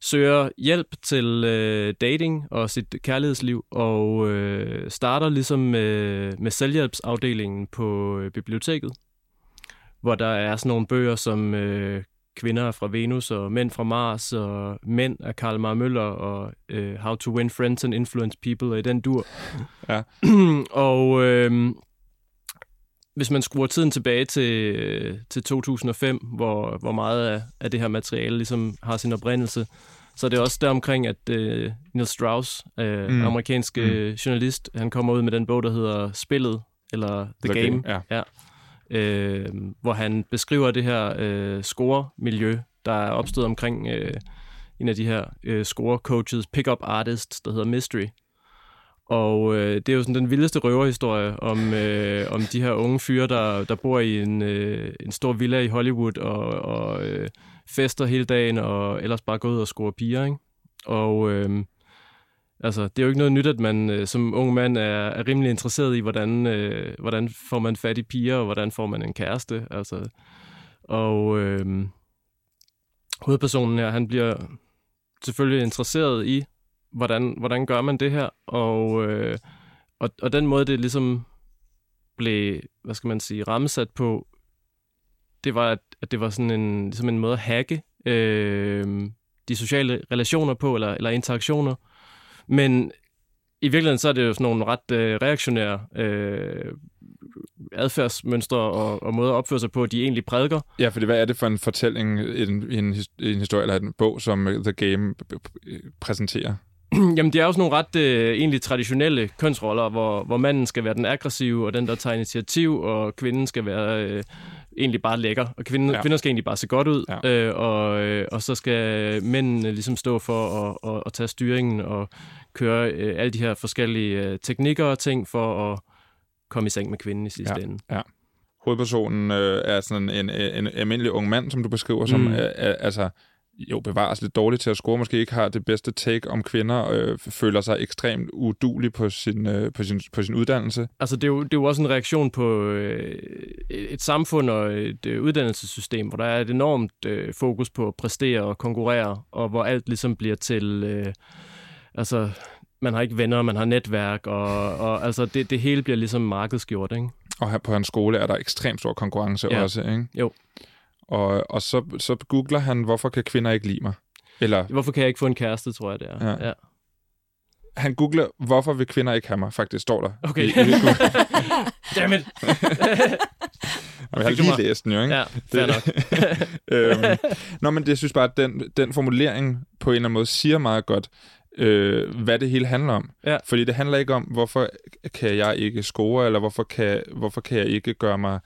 søger hjælp til øh, dating og sit kærlighedsliv, og øh, starter ligesom øh, med selvhjælpsafdelingen på øh, biblioteket, hvor der er sådan nogle bøger som øh, Kvinder fra Venus og Mænd fra Mars og Mænd af Karl Mar Møller og øh, How to Win Friends and Influence People og i den dur. Ja. og øh, hvis man skruer tiden tilbage til, øh, til 2005, hvor, hvor meget af, af det her materiale ligesom har sin oprindelse, så er det også deromkring, at øh, Neil Strauss, øh, Mm. amerikanske mm. journalist, han kommer ud med den bog, der hedder Spillet, eller The, The The Game, Game, ja. ja. Øh, hvor han beskriver det her øh, score-miljø, der er opstået omkring øh, en af de her øh, score-coaches, pick-up artists, der hedder Mystery. Og øh, det er jo sådan den vildeste røverhistorie om, øh, om de her unge fyre, der, der bor i en, øh, en stor villa i Hollywood og, og øh, fester hele dagen og ellers bare går ud og scorer piger. Ikke? Og øh, altså, det er jo ikke noget nyt, at man øh, som ung mand er, er rimelig interesseret i, hvordan, øh, hvordan får man fat i piger, og hvordan får man en kæreste. Altså, og øh, hovedpersonen her, han bliver selvfølgelig interesseret i, hvordan, hvordan gør man det her, og, øh, og, og den måde, det ligesom blev, hvad skal man sige, rammesat på, det var, at, at det var sådan en, ligesom en måde at hacke øh, de sociale relationer på, eller, eller interaktioner. Men i virkeligheden så er det jo sådan nogle ret øh, reaktionære øh, adfærdsmønstre og, og måder at opføre sig på, de egentlig prædiker. Ja, fordi hvad er det for en fortælling, en, en, en historie eller en bog, som øh, The Game præsenterer? Jamen, det er sådan nogle ret øh, egentlig traditionelle kønsroller, hvor, hvor manden skal være den aggressive, og den, der tager initiativ, og kvinden skal være øh, egentlig bare lækker. Og kvinden, Ja. ja. kvinder skal egentlig bare se godt ud, Ja. øh, og, øh, og så skal mændene ligesom stå for at, at, at tage styringen og køre øh, alle de her forskellige øh, teknikker og ting for at komme i seng med kvinden i sidste Ja. ende. Hovedpersonen øh, er sådan en, en, en almindelig ung mand, som du beskriver, som Mm. er, er, altså jo bevares lidt dårligt til at score, måske ikke har det bedste take om kvinder, øh, føler sig ekstremt udulig på sin, øh, på sin, på sin uddannelse. Altså, det er, jo, det er jo også en reaktion på øh, et samfund og et øh, uddannelsessystem, hvor der er et enormt øh, fokus på at præstere og konkurrere, og hvor alt ligesom bliver til... Øh, altså, man har ikke venner, man har netværk, og, og altså, det, det hele bliver ligesom markedsgjort, ikke? Og her på hans skole er der ekstremt stor konkurrence Ja. også, ikke? Jo. Og, og så, så googler han, hvorfor kan kvinder ikke lide mig? Eller Hvorfor kan jeg ikke få en kæreste, tror jeg, det er. Ja. ja. han googler, hvorfor vil kvinder ikke have mig? Faktisk står der. Okay. I, i. Dammit! Og jeg har lige læst den jo, ikke? ja, fair nok. øhm, nå, men det, jeg synes bare, at den, den formulering på en eller anden måde siger meget godt, øh, hvad det hele handler om. Ja. Fordi det handler ikke om, hvorfor kan jeg ikke score, eller hvorfor kan, hvorfor kan jeg ikke gøre mig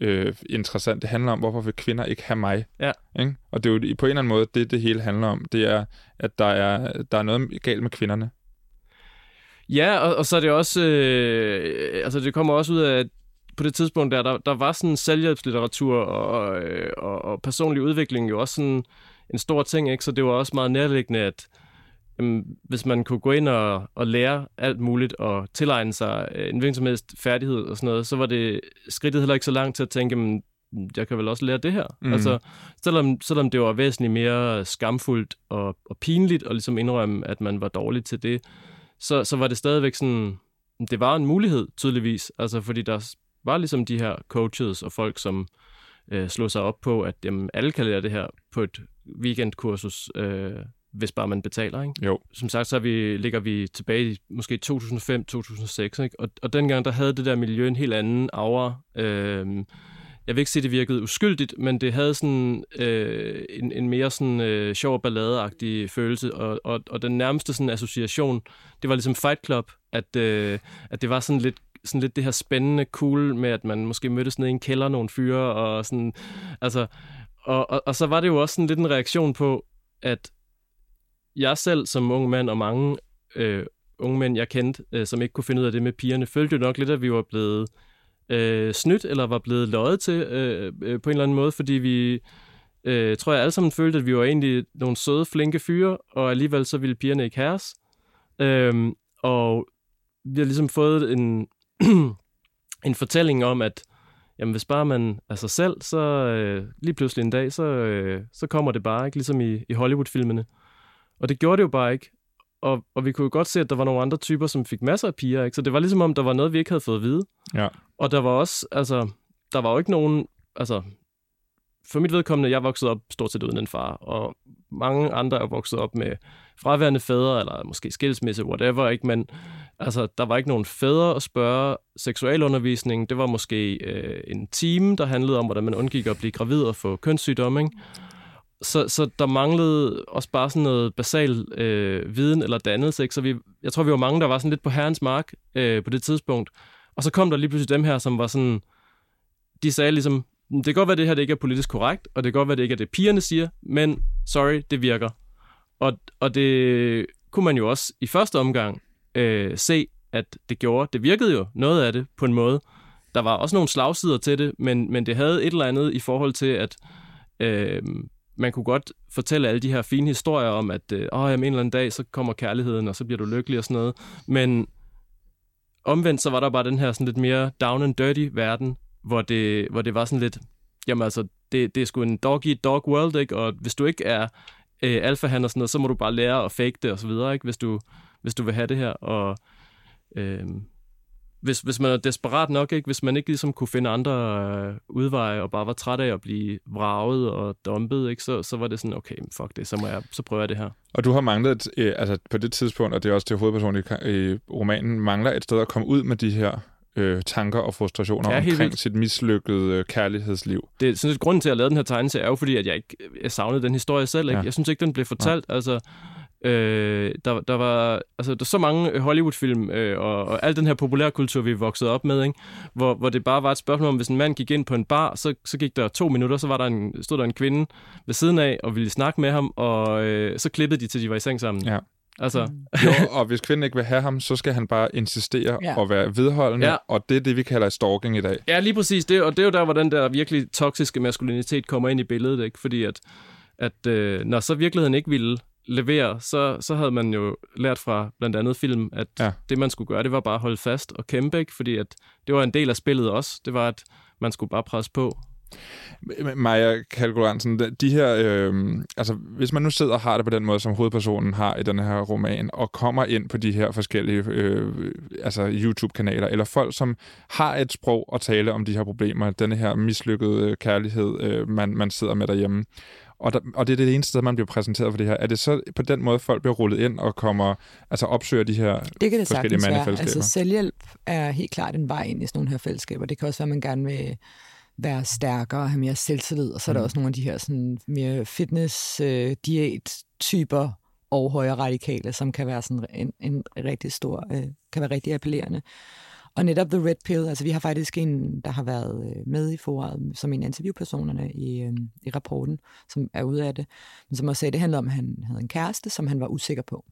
øh, interessant. Det handler om, hvorfor vil kvinder ikke have mig? Ja. Ikke? Og det er jo på en eller anden måde, det det hele handler om. Det er, at der er, der er noget galt med kvinderne. Ja, og, og så er det også... Øh, altså, det kommer også ud af, at på det tidspunkt der, der, der var sådan selvhjælpslitteratur og, øh, og, og personlig udvikling jo også sådan en stor ting, ikke? Så det var også meget nærliggende, at øhm, hvis man kunne gå ind og, og lære alt muligt og tilegne sig øh, en hvilken som helst færdighed og sådan noget, så var det skridtet heller ikke så langt til at tænke, men jeg kan vel også lære det her. Mm. Altså, selvom, selvom det var væsentligt mere skamfuldt og, og pinligt at ligesom indrømme, at man var dårlig til det, så, så var det stadigvæk sådan, det var en mulighed tydeligvis, altså fordi der var ligesom de her coaches og folk, som øh, slog sig op på, at jamen, alle kan lære det her på et weekendkursus, øh, hvis bare man betaler. Ikke? Jo. Som sagt, så vi, ligger vi tilbage i måske 2005-2006, ikke? Og, og dengang der havde det der miljø en helt anden aura. Øh, jeg vil ikke sige, at det virkede uskyldigt, men det havde sådan øh, en, en mere sådan øh, sjov og balladeagtig følelse, og, og, og den nærmeste sådan association, det var ligesom Fight Club, at, øh, at det var sådan lidt sådan lidt det her spændende cool med, at man måske mødtes ned i en kælder nogle fyre, og sådan, altså, og, og, og så var det jo også sådan lidt en reaktion på, at jeg selv som ung mand, og mange øh, unge mænd, jeg kendte, øh, som ikke kunne finde ud af det med pigerne, følte jo nok lidt, at vi var blevet øh, snydt, eller var blevet løjet til øh, øh, på en eller anden måde, fordi vi, øh, tror jeg alle sammen følte, at vi var egentlig nogle søde, flinke fyre, og alligevel så ville pigerne ikke have os. Øh, og vi har ligesom fået en, en fortælling om, at jamen, hvis bare man er sig selv, så øh, lige pludselig en dag, så, øh, så kommer det bare, ikke ligesom i, i Hollywood-filmene. Og det gjorde det jo bare ikke. Og, og vi kunne jo godt se, at der var nogle andre typer, som fik masser af piger, ikke? Så det var ligesom om, der var noget, vi ikke havde fået at vide. Ja. Og der var også, altså, der var jo ikke nogen, altså, for mit vedkommende, jeg voksede op stort set uden en far, og mange andre er vokset op med fraværende fædre, eller måske skilsmisse, whatever, ikke? Men altså, der var ikke nogen fædre at spørge. Seksualundervisning, det var måske øh, en time, der handlede om, hvordan man undgik at blive gravid og få kønssygdomme, ikke? Så, så der manglede også bare sådan noget basal øh, viden eller dannelse, ikke? Så vi, jeg tror, vi var mange, der var sådan lidt på herrens mark øh, på det tidspunkt. Og så kom der lige pludselig dem her, som var sådan... De sagde ligesom, mm, det kan godt være, det her det ikke er politisk korrekt, og det kan godt være, det ikke er det, pigerne siger, men sorry, det virker. Og, og det kunne man jo også i første omgang øh, se, at det gjorde. Det virkede jo noget af det på en måde. Der var også nogle slagsider til det, men, men det havde et eller andet i forhold til, at øh, man kunne godt fortælle alle de her fine historier om, at øh, jamen, en eller anden dag, så kommer kærligheden, og så bliver du lykkelig og sådan noget. Men omvendt, så var der bare den her sådan lidt mere down and dirty verden, hvor det, hvor det var sådan lidt, jamen altså, det, det er sgu en dog eat dog world, ikke? Og hvis du ikke er øh, alfahan og sådan noget, så må du bare lære at fake det og så videre, ikke? Hvis du, hvis du vil have det her. Og øh, hvis, hvis man er desperat nok, ikke? hvis man ikke ligesom kunne finde andre øh, udveje og bare var træt af at blive vraget og dumpet, ikke? Så, så var det sådan, okay, fuck det, så, må jeg, så prøver jeg det her. Og du har manglet, øh, altså på det tidspunkt, og det er også det hovedpersonen i, i romanen, mangler et sted at komme ud med de her øh, tanker og frustrationer ja, omkring vildt. sit mislykkede øh, kærlighedsliv. Det er sådan lidt grunden til at lave den her tegneserie, er jo fordi, at jeg ikke jeg savnede den historie selv. Ikke? Ja. Jeg synes ikke, den blev fortalt. Ja. Altså, Øh, der, der var altså, der så mange Hollywood-film øh, og, og al den her populærkultur, vi vokset op med, ikke? Hvor, hvor det bare var et spørgsmål om, hvis en mand gik ind på en bar, så, så gik der to minutter, så var der en, stod der en kvinde ved siden af og ville snakke med ham, og øh, så klippede de til, de var i seng sammen. Ja. Altså. Mm. jo, og hvis kvinden ikke vil have ham, så skal han bare insistere ja. og være vedholdende, ja. og det er det, vi kalder stalking i dag. Ja, lige præcis. Det, og det er jo der, hvor den der virkelig toksiske maskulinitet kommer ind i billedet, ikke? Fordi at, at øh, når så virkeligheden ikke ville levere, så, så havde man jo lært fra blandt andet film, at ja. det, man skulle gøre, det var bare at holde fast og kæmpe, ikke? fordi at det var en del af spillet også. Det var, at man skulle bare presse på. Maja Kalkulansen, de her, øh, altså hvis man nu sidder og har det på den måde, som hovedpersonen har i den her roman, og kommer ind på de her forskellige øh, altså YouTube-kanaler, eller folk, som har et sprog at tale om de her problemer, denne her mislykkede kærlighed, øh, man, man sidder med derhjemme, og, der, og det er det eneste sted, man bliver præsenteret for det her. Er det så på den måde, folk bliver rullet ind og kommer, altså opsøger de her det kan det forskellige mandefællesskaber? Altså selvhjælp er helt klart en vej ind i sådan nogle her fællesskaber. Det kan også være, at man gerne vil være stærkere og have mere selvtillid. Og så er der mm. også nogle af de her sådan, mere fitness-diæt-typer og højere radikale, som kan være sådan en, en rigtig stor, øh, kan være rigtig appellerende. Og netop The Red Pill, altså vi har faktisk en, der har været øh, med i foråret, som en af interviewpersonerne i, øh, i rapporten, som er ude af det, men som også sagde, det handler om, at han havde en kæreste, som han var usikker på.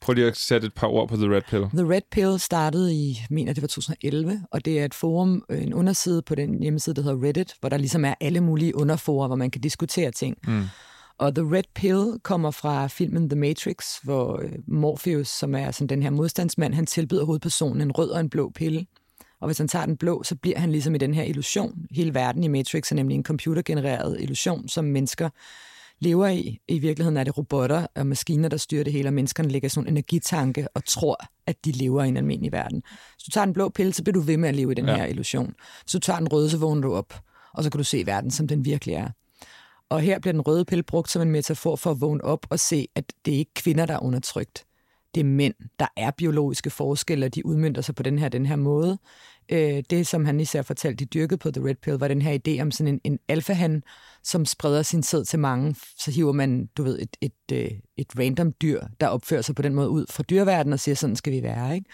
Prøv lige at sætte et par ord på The Red Pill. The Red Pill startede i, mener det var 2011, og det er et forum, øh, en underside på den hjemmeside, der hedder Reddit, hvor der ligesom er alle mulige underforer, hvor man kan diskutere ting. Mm. Og The Red Pill kommer fra filmen The Matrix, hvor øh, Morpheus, som er sådan den her modstandsmand, han tilbyder hovedpersonen en rød og en blå pille. Og hvis han tager den blå, så bliver han ligesom i den her illusion. Hele verden i Matrix er nemlig en computergenereret illusion, som mennesker lever i. I virkeligheden er det robotter og maskiner, der styrer det hele, og menneskerne ligger i sådan en energitanke og tror, at de lever i en almindelig verden. Hvis du tager den blå pille, så bliver du ved med at leve i den ja. her illusion. Hvis du tager den røde, så vågner du op, og så kan du se verden, som den virkelig er. Og her bliver den røde pille brugt som en metafor for at vågne op og se, at det er ikke kvinder, der er undertrykt. Det er mænd. Der er biologiske forskelle, og de udmyndter sig på den her, den her måde. Øh, det, som han især fortalte, de dyrkede på The Red Pill, var den her idé om sådan en, en alfahan, som spreder sin sæd til mange. Så hiver man, du ved, et, et, et, et random dyr, der opfører sig på den måde ud fra dyreverdenen og siger, sådan skal vi være, ikke?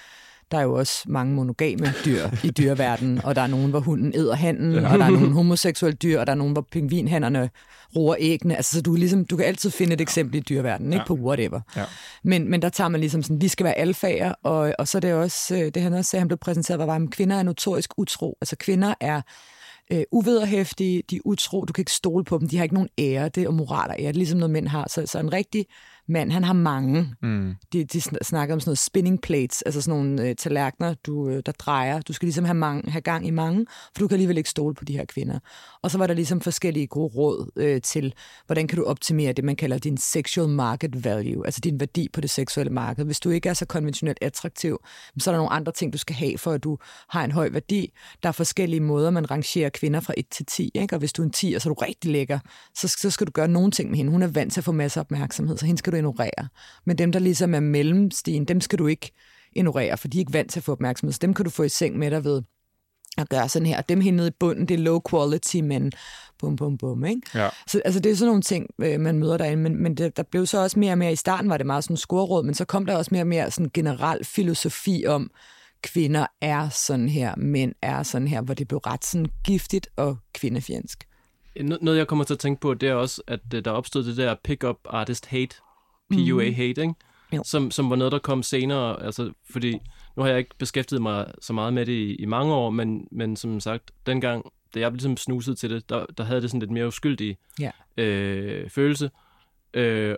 Der er jo også mange monogame dyr i dyreverdenen, og der er nogen, hvor hunden æder handen, ja. og der er nogle homoseksuelle dyr, og der er nogen, hvor pingvinhænderne roer æggene. Altså, så du, ligesom, du kan altid finde et eksempel i dyreverdenen, ikke ja. på whatever. Ja. Men, men der tager man ligesom sådan, vi skal være alfager, og, og så er det også, øh, det han også sagde, han blev præsenteret, var, at kvinder er notorisk utro. Altså, kvinder er øh, uvederhæftige, de er utro, du kan ikke stole på dem, de har ikke nogen ære, det er moral og ære, det er ligesom noget mænd har. Så, så en rigtig mand, han har mange. Mm. De, de snakker om sådan noget spinning plates, altså sådan nogle øh, tallerkener, du, øh, der drejer. Du skal ligesom have, mange, have gang i mange, for du kan alligevel ikke stole på de her kvinder. Og så var der ligesom forskellige gode råd øh, til, hvordan kan du optimere det, man kalder din sexual market value, altså din værdi på det seksuelle marked. Hvis du ikke er så konventionelt attraktiv, så er der nogle andre ting, du skal have, for at du har en høj værdi. Der er forskellige måder, man rangerer kvinder fra 1 til 10, ikke? og hvis du er en 10, og så er du rigtig lækker, så, så skal du gøre nogle ting med hende. Hun er vant til at få masser af opmærksomhed, så hende skal du ignorere. Men dem, der ligesom er mellemstien, dem skal du ikke ignorere, for de er ikke vant til at få opmærksomhed. Så dem kan du få i seng med dig ved at gøre sådan her. Dem hende nede i bunden, det er low quality, men bum, bum, bum, ikke? Ja. Så altså, det er sådan nogle ting, øh, man møder derinde, men, men det, der blev så også mere og mere, i starten var det meget sådan scoreråd, men så kom der også mere og mere sådan generel filosofi om, kvinder er sådan her, mænd er sådan her, hvor det blev ret sådan giftigt og kvindefjendsk. Noget, jeg kommer til at tænke på, det er også, at øh, der opstod det der pick-up artist hate, PUA mm. hate, ikke? Som, som var noget, der kom senere, altså, fordi nu har jeg ikke beskæftiget mig så meget med det i, i mange år, men, men som sagt, dengang, da jeg ligesom snuset til det, der, der havde det sådan lidt mere uskyldig ja. øh, følelse. Øh,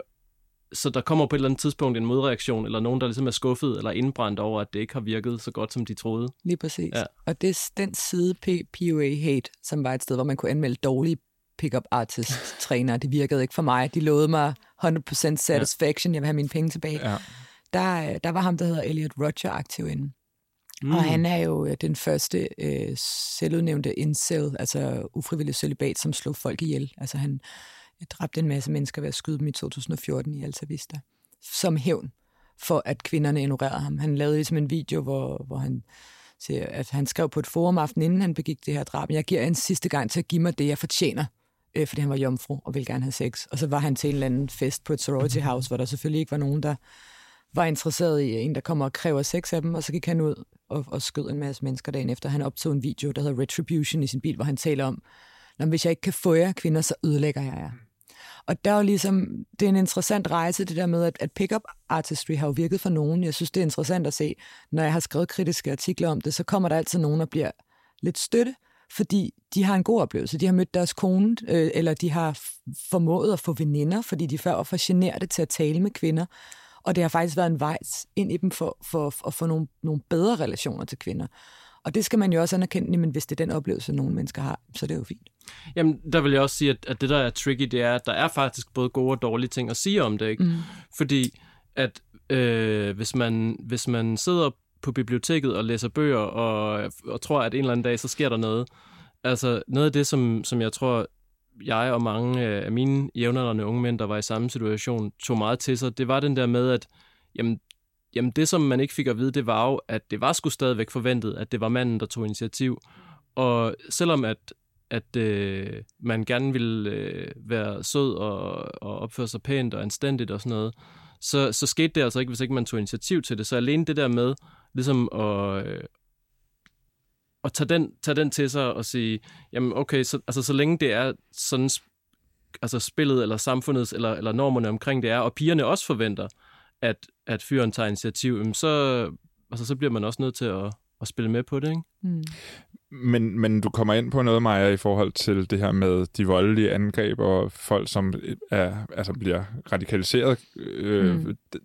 så der kommer på et eller andet tidspunkt en modreaktion, eller nogen, der ligesom er skuffet eller indbrændt over, at det ikke har virket så godt, som de troede. Lige præcis. Ja. Og det er den side PUA Hate, som var et sted, hvor man kunne anmelde dårlige pickup artist træner. Det virkede ikke for mig. De lovede mig 100% satisfaction. Ja. Jeg vil have mine penge tilbage. Ja. Der, der var ham, der hedder Elliot Roger aktiv inde. Mm. Og han er jo øh, den første øh, selvudnævnte incel, altså ufrivillig celibat, som slog folk ihjel. Altså han dræbte en masse mennesker ved at skyde dem i 2014 i Alta Vista. Som hævn for, at kvinderne ignorerede ham. Han lavede ligesom en video, hvor, hvor han siger, at han skrev på et forum aften, inden han begik det her drab. Jeg giver en sidste gang til at give mig det, jeg fortjener øh, fordi han var jomfru og ville gerne have sex. Og så var han til en eller anden fest på et sorority house, hvor der selvfølgelig ikke var nogen, der var interesseret i en, der kommer og kræver sex af dem, og så gik han ud og, og skød en masse mennesker dagen efter. Han optog en video, der hedder Retribution i sin bil, hvor han taler om, Når, hvis jeg ikke kan få jer kvinder, så ødelægger jeg jer. Og der er jo ligesom, det er en interessant rejse, det der med, at, at pick-up artistry har jo virket for nogen. Jeg synes, det er interessant at se, når jeg har skrevet kritiske artikler om det, så kommer der altid nogen, der bliver lidt støtte, fordi de har en god oplevelse. De har mødt deres kone, øh, eller de har formået at få veninder, fordi de før var for generte til at tale med kvinder. Og det har faktisk været en vej ind i dem for, for, for at få nogle, nogle bedre relationer til kvinder. Og det skal man jo også anerkende, men hvis det er den oplevelse, nogle mennesker har, så er det jo fint. Jamen, der vil jeg også sige, at, at det, der er tricky, det er, at der er faktisk både gode og dårlige ting at sige om det, ikke? Mm. Fordi at øh, hvis, man, hvis man sidder på biblioteket og læser bøger og, og tror, at en eller anden dag, så sker der noget. Altså noget af det, som, som jeg tror, jeg og mange øh, af mine jævnaldrende unge mænd, der var i samme situation, tog meget til sig, det var den der med, at jamen, jamen det, som man ikke fik at vide, det var jo, at det var sgu stadigvæk forventet, at det var manden, der tog initiativ. Og selvom at, at øh, man gerne ville øh, være sød og, og opføre sig pænt og anstændigt og sådan noget, så, så skete det altså ikke, hvis ikke man tog initiativ til det. Så alene det der med ligesom at, øh, at tage, den, tage den til sig og sige, jamen okay, så, altså, så længe det er sådan altså spillet eller samfundets eller, eller normerne omkring det er, og pigerne også forventer, at, at fyren tager initiativ, jamen så, altså, så bliver man også nødt til at, at spille med på det, ikke? Mm. Men, men du kommer ind på noget, Maja, i forhold til det her med de voldelige angreb og folk, som er, altså bliver radikaliseret. Øh, mm. det,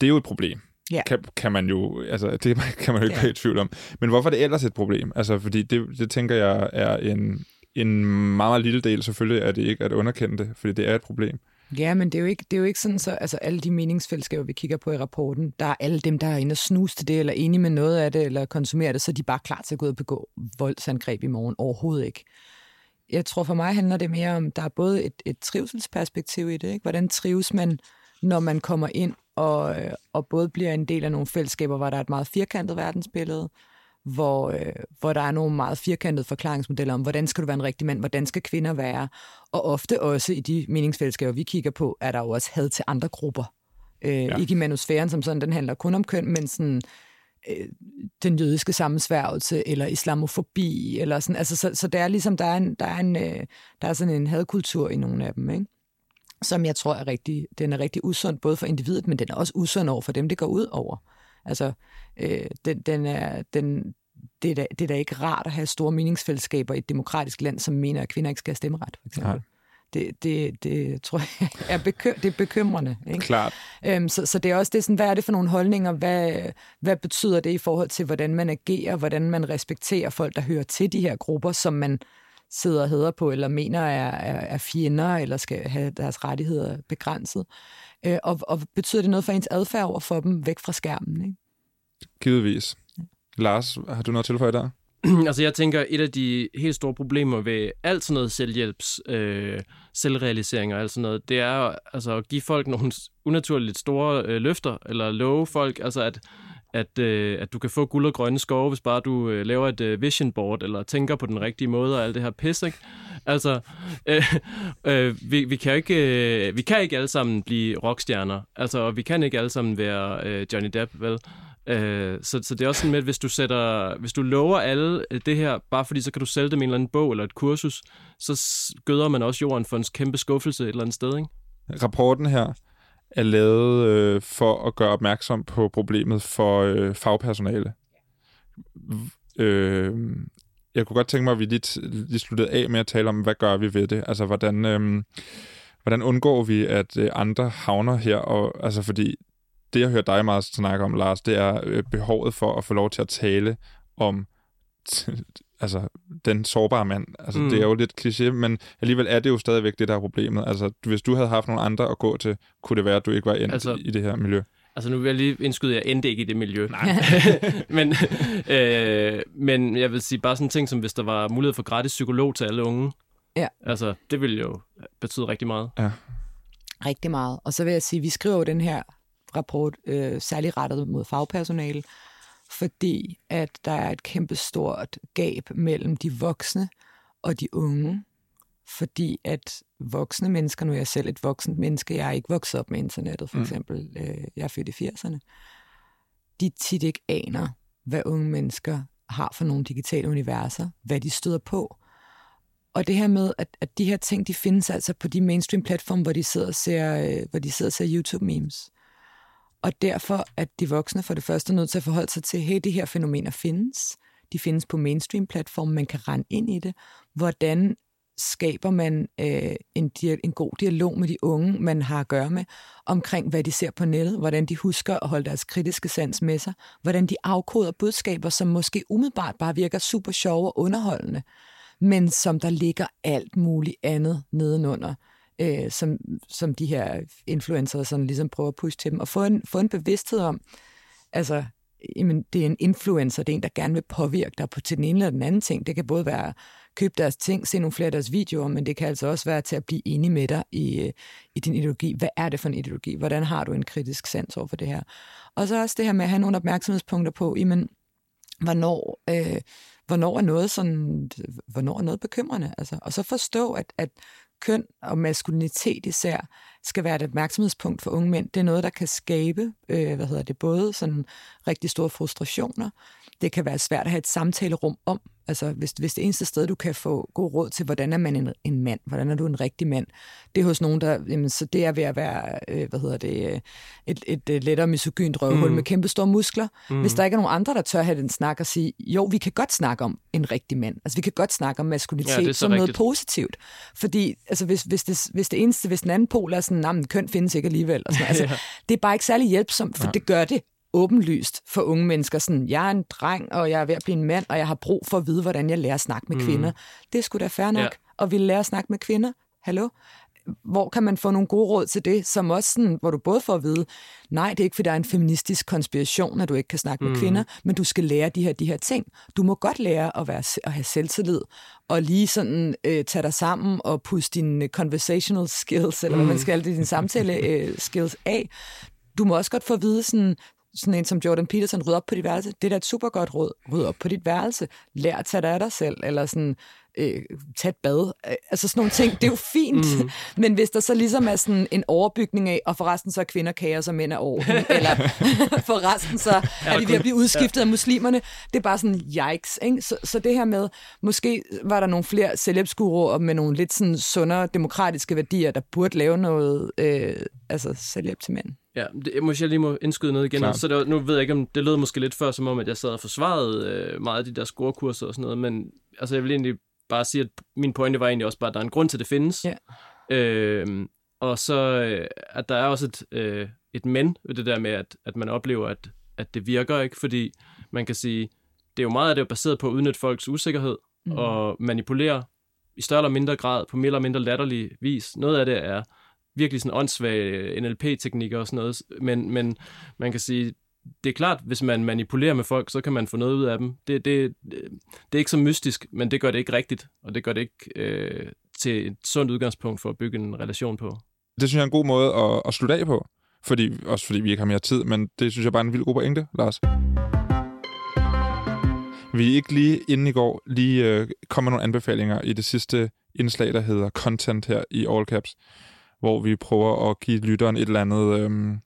det er jo et problem. Ja. kan, kan man jo, altså det kan man jo ikke Ja. være i tvivl om. Men hvorfor er det ellers et problem? Altså, fordi det, det tænker jeg er en, en meget, meget lille del. Selvfølgelig er det ikke at underkende det, fordi det er et problem. Ja, men det er jo ikke, det er jo ikke sådan, så altså alle de meningsfællesskaber, vi kigger på i rapporten, der er alle dem, der er inde og snuse til det, eller enige med noget af det, eller konsumerer det, så er de bare klar til at gå ud og begå voldsangreb i morgen. Overhovedet ikke. Jeg tror for mig handler det mere om, der er både et, et trivselsperspektiv i det. Ikke? Hvordan trives man, når man kommer ind og, øh, og både bliver en del af nogle fællesskaber, hvor der er et meget firkantet verdensbillede, hvor, øh, hvor der er nogle meget firkantede forklaringsmodeller om, hvordan skal du være en rigtig mand, hvordan skal kvinder være, og ofte også i de meningsfællesskaber, vi kigger på, er der jo også had til andre grupper. Øh, ja. Ikke i manusfæren som sådan, den handler kun om køn, men sådan øh, den jødiske sammensværgelse, eller islamofobi, eller sådan, altså, så, så det er ligesom, der er, en, der, er en, øh, der er sådan en hadkultur i nogle af dem, ikke? Som jeg tror er rigtig, den er rigtig usund, både for individet, men den er også usund over for dem, det går ud over. Altså, øh, den, den er, den, det, er da, det er da ikke rart at have store meningsfællesskaber i et demokratisk land, som mener, at kvinder ikke skal have stemmeret, for eksempel. Nej. Det, det, det tror jeg er, bekym, det er bekymrende. Ikke? Klart. Øhm, så, så det er også det, sådan, hvad er det for nogle holdninger? Hvad, hvad betyder det i forhold til, hvordan man agerer, hvordan man respekterer folk, der hører til de her grupper, som man sidder og hedder på, eller mener er, er, er fjender, eller skal have deres rettigheder begrænset? Øh, og, og betyder det noget for ens adfærd over for dem væk fra skærmen? Ikke? Givetvis. Lars, har du noget at tilføje der? altså jeg tænker, et af de helt store problemer ved alt sådan noget selvhjælps, øh, selvrealisering og alt sådan noget, det er altså at give folk nogle unaturligt store øh, løfter, eller love folk, altså at, at, øh, at du kan få guld og grønne skove, hvis bare du øh, laver et øh, vision board, eller tænker på den rigtige måde, og alt det her pis, ikke? Altså, øh, øh, vi, vi, kan ikke, øh, vi kan ikke alle sammen blive rockstjerner, altså, og vi kan ikke alle sammen være øh, Johnny Depp, vel? Øh, så, så det er også sådan med, at hvis du, sætter, hvis du lover alle øh, det her, bare fordi så kan du sælge dem en eller anden bog eller et kursus, så gøder man også jorden for en kæmpe skuffelse et eller andet sted, ikke? Rapporten her er lavet øh, for at gøre opmærksom på problemet for øh, fagpersonale. Øh, jeg kunne godt tænke mig, at vi lige, t- lige sluttede af med at tale om, hvad gør vi ved det? Altså, hvordan, øh, hvordan undgår vi, at øh, andre havner her? Og, altså, fordi det, jeg hører dig meget snakke om, Lars, det er øh, behovet for at få lov til at tale om altså, den sårbare mand. Altså, Mm. mm. Det er jo lidt kliché, men alligevel er det jo stadigvæk det, der er problemet. Altså, hvis du havde haft nogle andre at gå til, kunne det være, at du ikke var endt Altså- i det her miljø. Altså nu vil jeg lige indskyde, at jeg endte ikke i det miljø. Nej. men, øh, men jeg vil sige bare sådan en ting, som hvis der var mulighed for gratis psykolog til alle unge. Ja. Altså, det ville jo betyde rigtig meget. Rigtig meget. Og så vil jeg sige, at vi skriver jo den her rapport øh, særlig rettet mod fagpersonale, fordi at der er et kæmpestort gab mellem de voksne og de unge. Fordi at voksne mennesker, nu er jeg selv et voksent menneske, jeg er ikke vokset op med internettet for Mm. eksempel, øh, jeg er født i 80'erne, de tit ikke aner, hvad unge mennesker har for nogle digitale universer, hvad de støder på. Og det her med, at, at de her ting, de findes altså på de mainstream platforme, hvor de sidder og ser, øh, hvor de sidder og ser YouTube-memes. Og derfor at de voksne for det første er nødt til at forholde sig til, hey, de her fænomener findes. De findes på mainstream-platformen, man kan rende ind i det. Hvordan skaber man øh, en, dia- en god dialog med de unge, man har at gøre med, omkring hvad de ser på nettet, hvordan de husker at holde deres kritiske sans med sig, hvordan de afkoder budskaber, som måske umiddelbart bare virker super sjove og underholdende, men som der ligger alt muligt andet nedenunder, øh, som, som de her influencer sådan ligesom prøver at pushe til dem, og få en, få en bevidsthed om, altså, jamen, det er en influencer, det er en, der gerne vil påvirke dig på til den ene eller den anden ting. Det kan både være købe deres ting, se nogle flere af deres videoer, men det kan altså også være til at blive enig med dig i, øh, i din ideologi. Hvad er det for en ideologi? Hvordan har du en kritisk sans over for det her? Og så også det her med at have nogle opmærksomhedspunkter på, jamen, hvornår, øh, hvornår er noget sådan, hvornår er noget bekymrende? Altså, og så forstå, at, at køn og maskulinitet især skal være et opmærksomhedspunkt for unge mænd. Det er noget, der kan skabe, øh, hvad hedder det, både sådan rigtig store frustrationer. Det kan være svært at have et samtalerum om. Altså, hvis, hvis det eneste sted, du kan få god råd til, hvordan er man en, en mand, hvordan er du en rigtig mand, det er hos nogen, der, jamen, så det er ved at være, øh, hvad hedder det, øh, et, et, et lettere misogynt røvhul mm. med kæmpe store muskler. Mm. Hvis der ikke er nogen andre, der tør have den snak og sige, jo, vi kan godt snakke om en rigtig mand. Altså, vi kan godt snakke om maskulinitet Ja, som noget rigtigt. positivt. Fordi, altså, hvis, hvis, det, hvis det eneste, hvis den anden pol er sådan, nah, køn findes ikke alligevel. Og sådan, altså, Ja. Det er bare ikke særlig hjælpsomt, for Nej. det gør det. åbenlyst for unge mennesker, sådan, jeg er en dreng, og jeg er ved at blive en mand, og jeg har brug for at vide, hvordan jeg lærer at snakke med mm. kvinder. Det skulle da fair nok, ja. og ville lære at snakke med kvinder. Hallo? Hvor kan man få nogle gode råd til det, som også sådan, hvor du både får at vide, nej, det er ikke, fordi der er en feministisk konspiration, at du ikke kan snakke mm. med kvinder, men du skal lære de her, de her ting. Du må godt lære at, være, at have selvtillid, og lige sådan øh, tage dig sammen og puste dine conversational skills, eller mm. hvad man mm. skal kalde det, dine samtale øh, skills af. Du må også godt få at vide sådan, sådan en som Jordan Peterson, rydde op på dit værelse. Det er da et super godt råd. Ryd op på dit værelse. Lær at tage dig af dig selv. Eller sådan, øh, tage et bad. Øh, altså sådan nogle ting, det er jo fint. Mm. Men hvis der så ligesom er sådan en overbygning af, og forresten så er kvinder kager, og mænd er over, eller forresten så er de ved at blive udskiftet af muslimerne, det er bare sådan yikes. Ikke? Så, så det her med, måske var der nogle flere celebsguruer med nogle lidt sådan sundere demokratiske værdier, der burde lave noget øh, altså selvhjælp til mænd. Ja, det, måske jeg lige må indskyde noget igen. Så det, nu ved jeg ikke, om det lød måske lidt før, som om, at jeg sad og forsvarede øh, meget af de der scorekurser og sådan noget, men altså, jeg vil egentlig bare sige, at min pointe var egentlig også bare, at der er en grund til, at det findes. Ja. Øh, og så, øh, at der er også et, øh, et men ved det der med, at, at man oplever, at, at det virker ikke, fordi man kan sige, det er jo meget af det er baseret på at udnytte folks usikkerhed mm. og manipulere i større eller mindre grad, på mere eller mindre latterlig vis. Noget af det er virkelig sådan åndssvage NLP-teknikker og sådan noget, men, men man kan sige, det er klart, hvis man manipulerer med folk, så kan man få noget ud af dem. Det, det, det er ikke så mystisk, men det gør det ikke rigtigt, og det gør det ikke øh, til et sundt udgangspunkt for at bygge en relation på. Det synes jeg er en god måde at, at slutte af på, fordi, også fordi vi ikke har mere tid, men det synes jeg bare er en vild god pointe, Lars. Vi er ikke lige inden i går lige øh, kommer nogle anbefalinger i det sidste indslag, der hedder Content her i All Caps, hvor vi prøver at give lytteren et eller andet... Øh,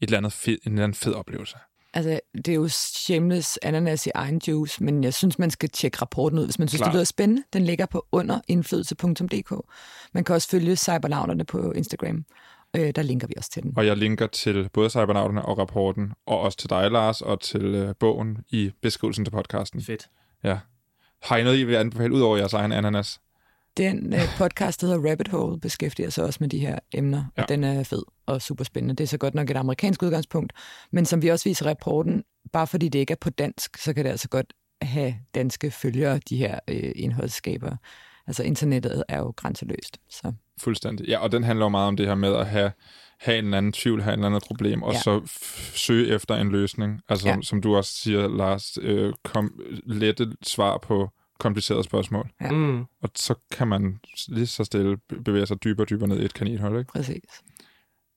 et eller andet fed, en eller anden fed oplevelse. Altså, det er jo shameless ananas i egen juice, men jeg synes, man skal tjekke rapporten ud, hvis man synes, Klar. det lyder spændende. Den ligger på underindflydelse.dk. Man kan også følge cybernauterne på Instagram. Øh, der linker vi også til den. Og jeg linker til både cybernauterne og rapporten, og også til dig, Lars, og til øh, bogen i beskrivelsen til podcasten. Fedt. Ja. Har I noget, I vil anbefale ud over jeres egen ananas? Den øh, podcast, der hedder Rabbit Hole, beskæftiger sig også med de her emner, ja. og den er fed og super spændende. Det er så godt nok et amerikansk udgangspunkt, men som vi også viser i rapporten, bare fordi det ikke er på dansk, så kan det altså godt have danske følgere, de her øh, indholdsskaber. Altså internettet er jo grænseløst. Så. Fuldstændig. Ja, og den handler jo meget om det her med at have, have en eller anden tvivl, have en eller anden problem, og ja. så søge efter en løsning. Altså, ja. som du også siger, Lars, øh, kom, lette svar på komplicerede spørgsmål. Ja. Mm. Og så kan man lige så stille bevæge sig dybere og dybere ned i et kaninhul, ikke? Præcis.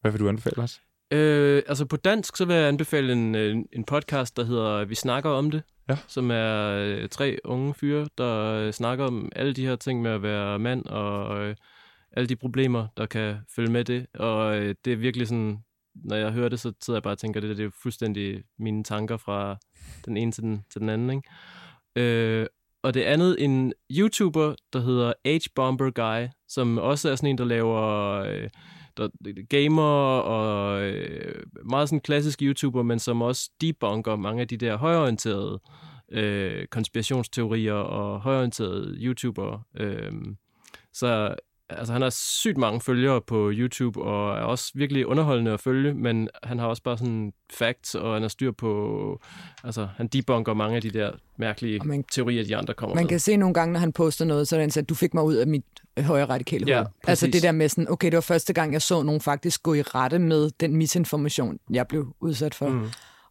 Hvad vil du anbefale os? Øh, altså på dansk, så vil jeg anbefale en, en, en podcast, der hedder Vi snakker om det, ja. som er øh, tre unge fyre, der øh, snakker om alle de her ting med at være mand, og øh, alle de problemer, der kan følge med det. Og øh, det er virkelig sådan, når jeg hører det, så sidder jeg bare og tænker, det, det er fuldstændig mine tanker fra den ene til den, til den anden. Ikke? Øh, og det andet en YouTuber, der hedder H-Bomber Guy, som også er sådan en, der laver øh, der, gamer og øh, meget sådan klassisk YouTuber, men som også debunker mange af de der højorienterede øh, konspirationsteorier og højorienterede YouTubere. Øh, så altså, han har sygt mange følgere på YouTube, og er også virkelig underholdende at følge, men han har også bare sådan facts, og han har styr på, altså han debunker mange af de der mærkelige man, teorier, de andre kommer Man med. kan se nogle gange, når han poster noget, så er det at du fik mig ud af mit højre radikale hoved. Ja, altså det der med sådan, okay, det var første gang, jeg så nogen faktisk gå i rette med den misinformation, jeg blev udsat for. Mm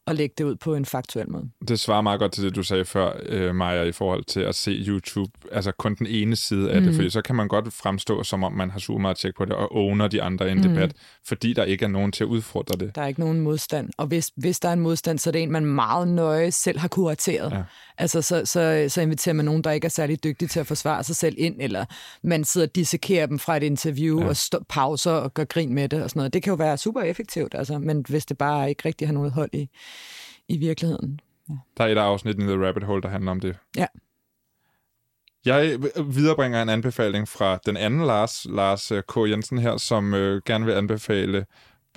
og lægge det ud på en faktuel måde. Det svarer meget godt til det, du sagde før, øh, Maja, i forhold til at se YouTube, altså kun den ene side af mm. det, fordi så kan man godt fremstå, som om man har super meget tjek på det, og owner de andre i en mm. debat, fordi der ikke er nogen til at udfordre det. Der er ikke nogen modstand, og hvis, hvis der er en modstand, så er det en, man meget nøje selv har kurateret. Ja. Altså, så, så, så inviterer man nogen, der ikke er særlig dygtige til at forsvare sig selv ind, eller man sidder og dissekerer dem fra et interview, ja. og stå, pauser og gør grin med det og sådan noget. Det kan jo være super effektivt, altså, men hvis det bare ikke rigtig har noget hold i, i virkeligheden. Ja. Der er et afsnit i The Rabbit Hole, der handler om det. Ja. Jeg viderebringer en anbefaling fra den anden Lars, Lars øh, K. Jensen her, som øh, gerne vil anbefale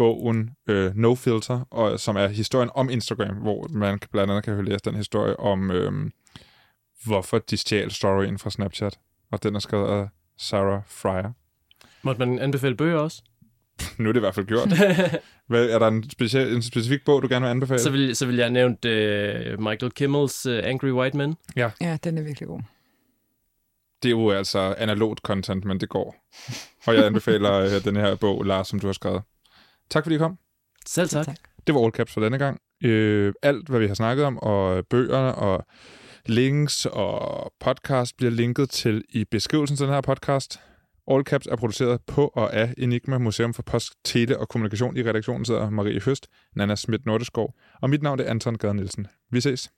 bogen øh, No Filter, og, som er historien om Instagram, hvor man blandt andet kan læse den historie om, øh, hvorfor de stjal storyen fra Snapchat. Og den er skrevet af Sarah Fryer. Måtte man anbefale bøger også? Nu er det i hvert fald gjort. Hvad, er der en, speciel, en specifik bog, du gerne vil anbefale? Så vil, så vil jeg nævne uh, Michael Kimmels uh, Angry White Men. Ja, den er virkelig god. Det er jo altså analogt content, men det går. Og jeg anbefaler øh, den her bog, Lars, som du har skrevet. Tak fordi I kom. Selv tak. tak. Det var All Caps for denne gang. Øh, alt, hvad vi har snakket om, og bøgerne, og links og podcast bliver linket til i beskrivelsen til den her podcast. All Caps er produceret på og af Enigma Museum for Post, Tele og Kommunikation. I redaktionen sidder Marie Høst, Nana Schmidt Nordeskov, og mit navn er Anton Gade Nielsen. Vi ses.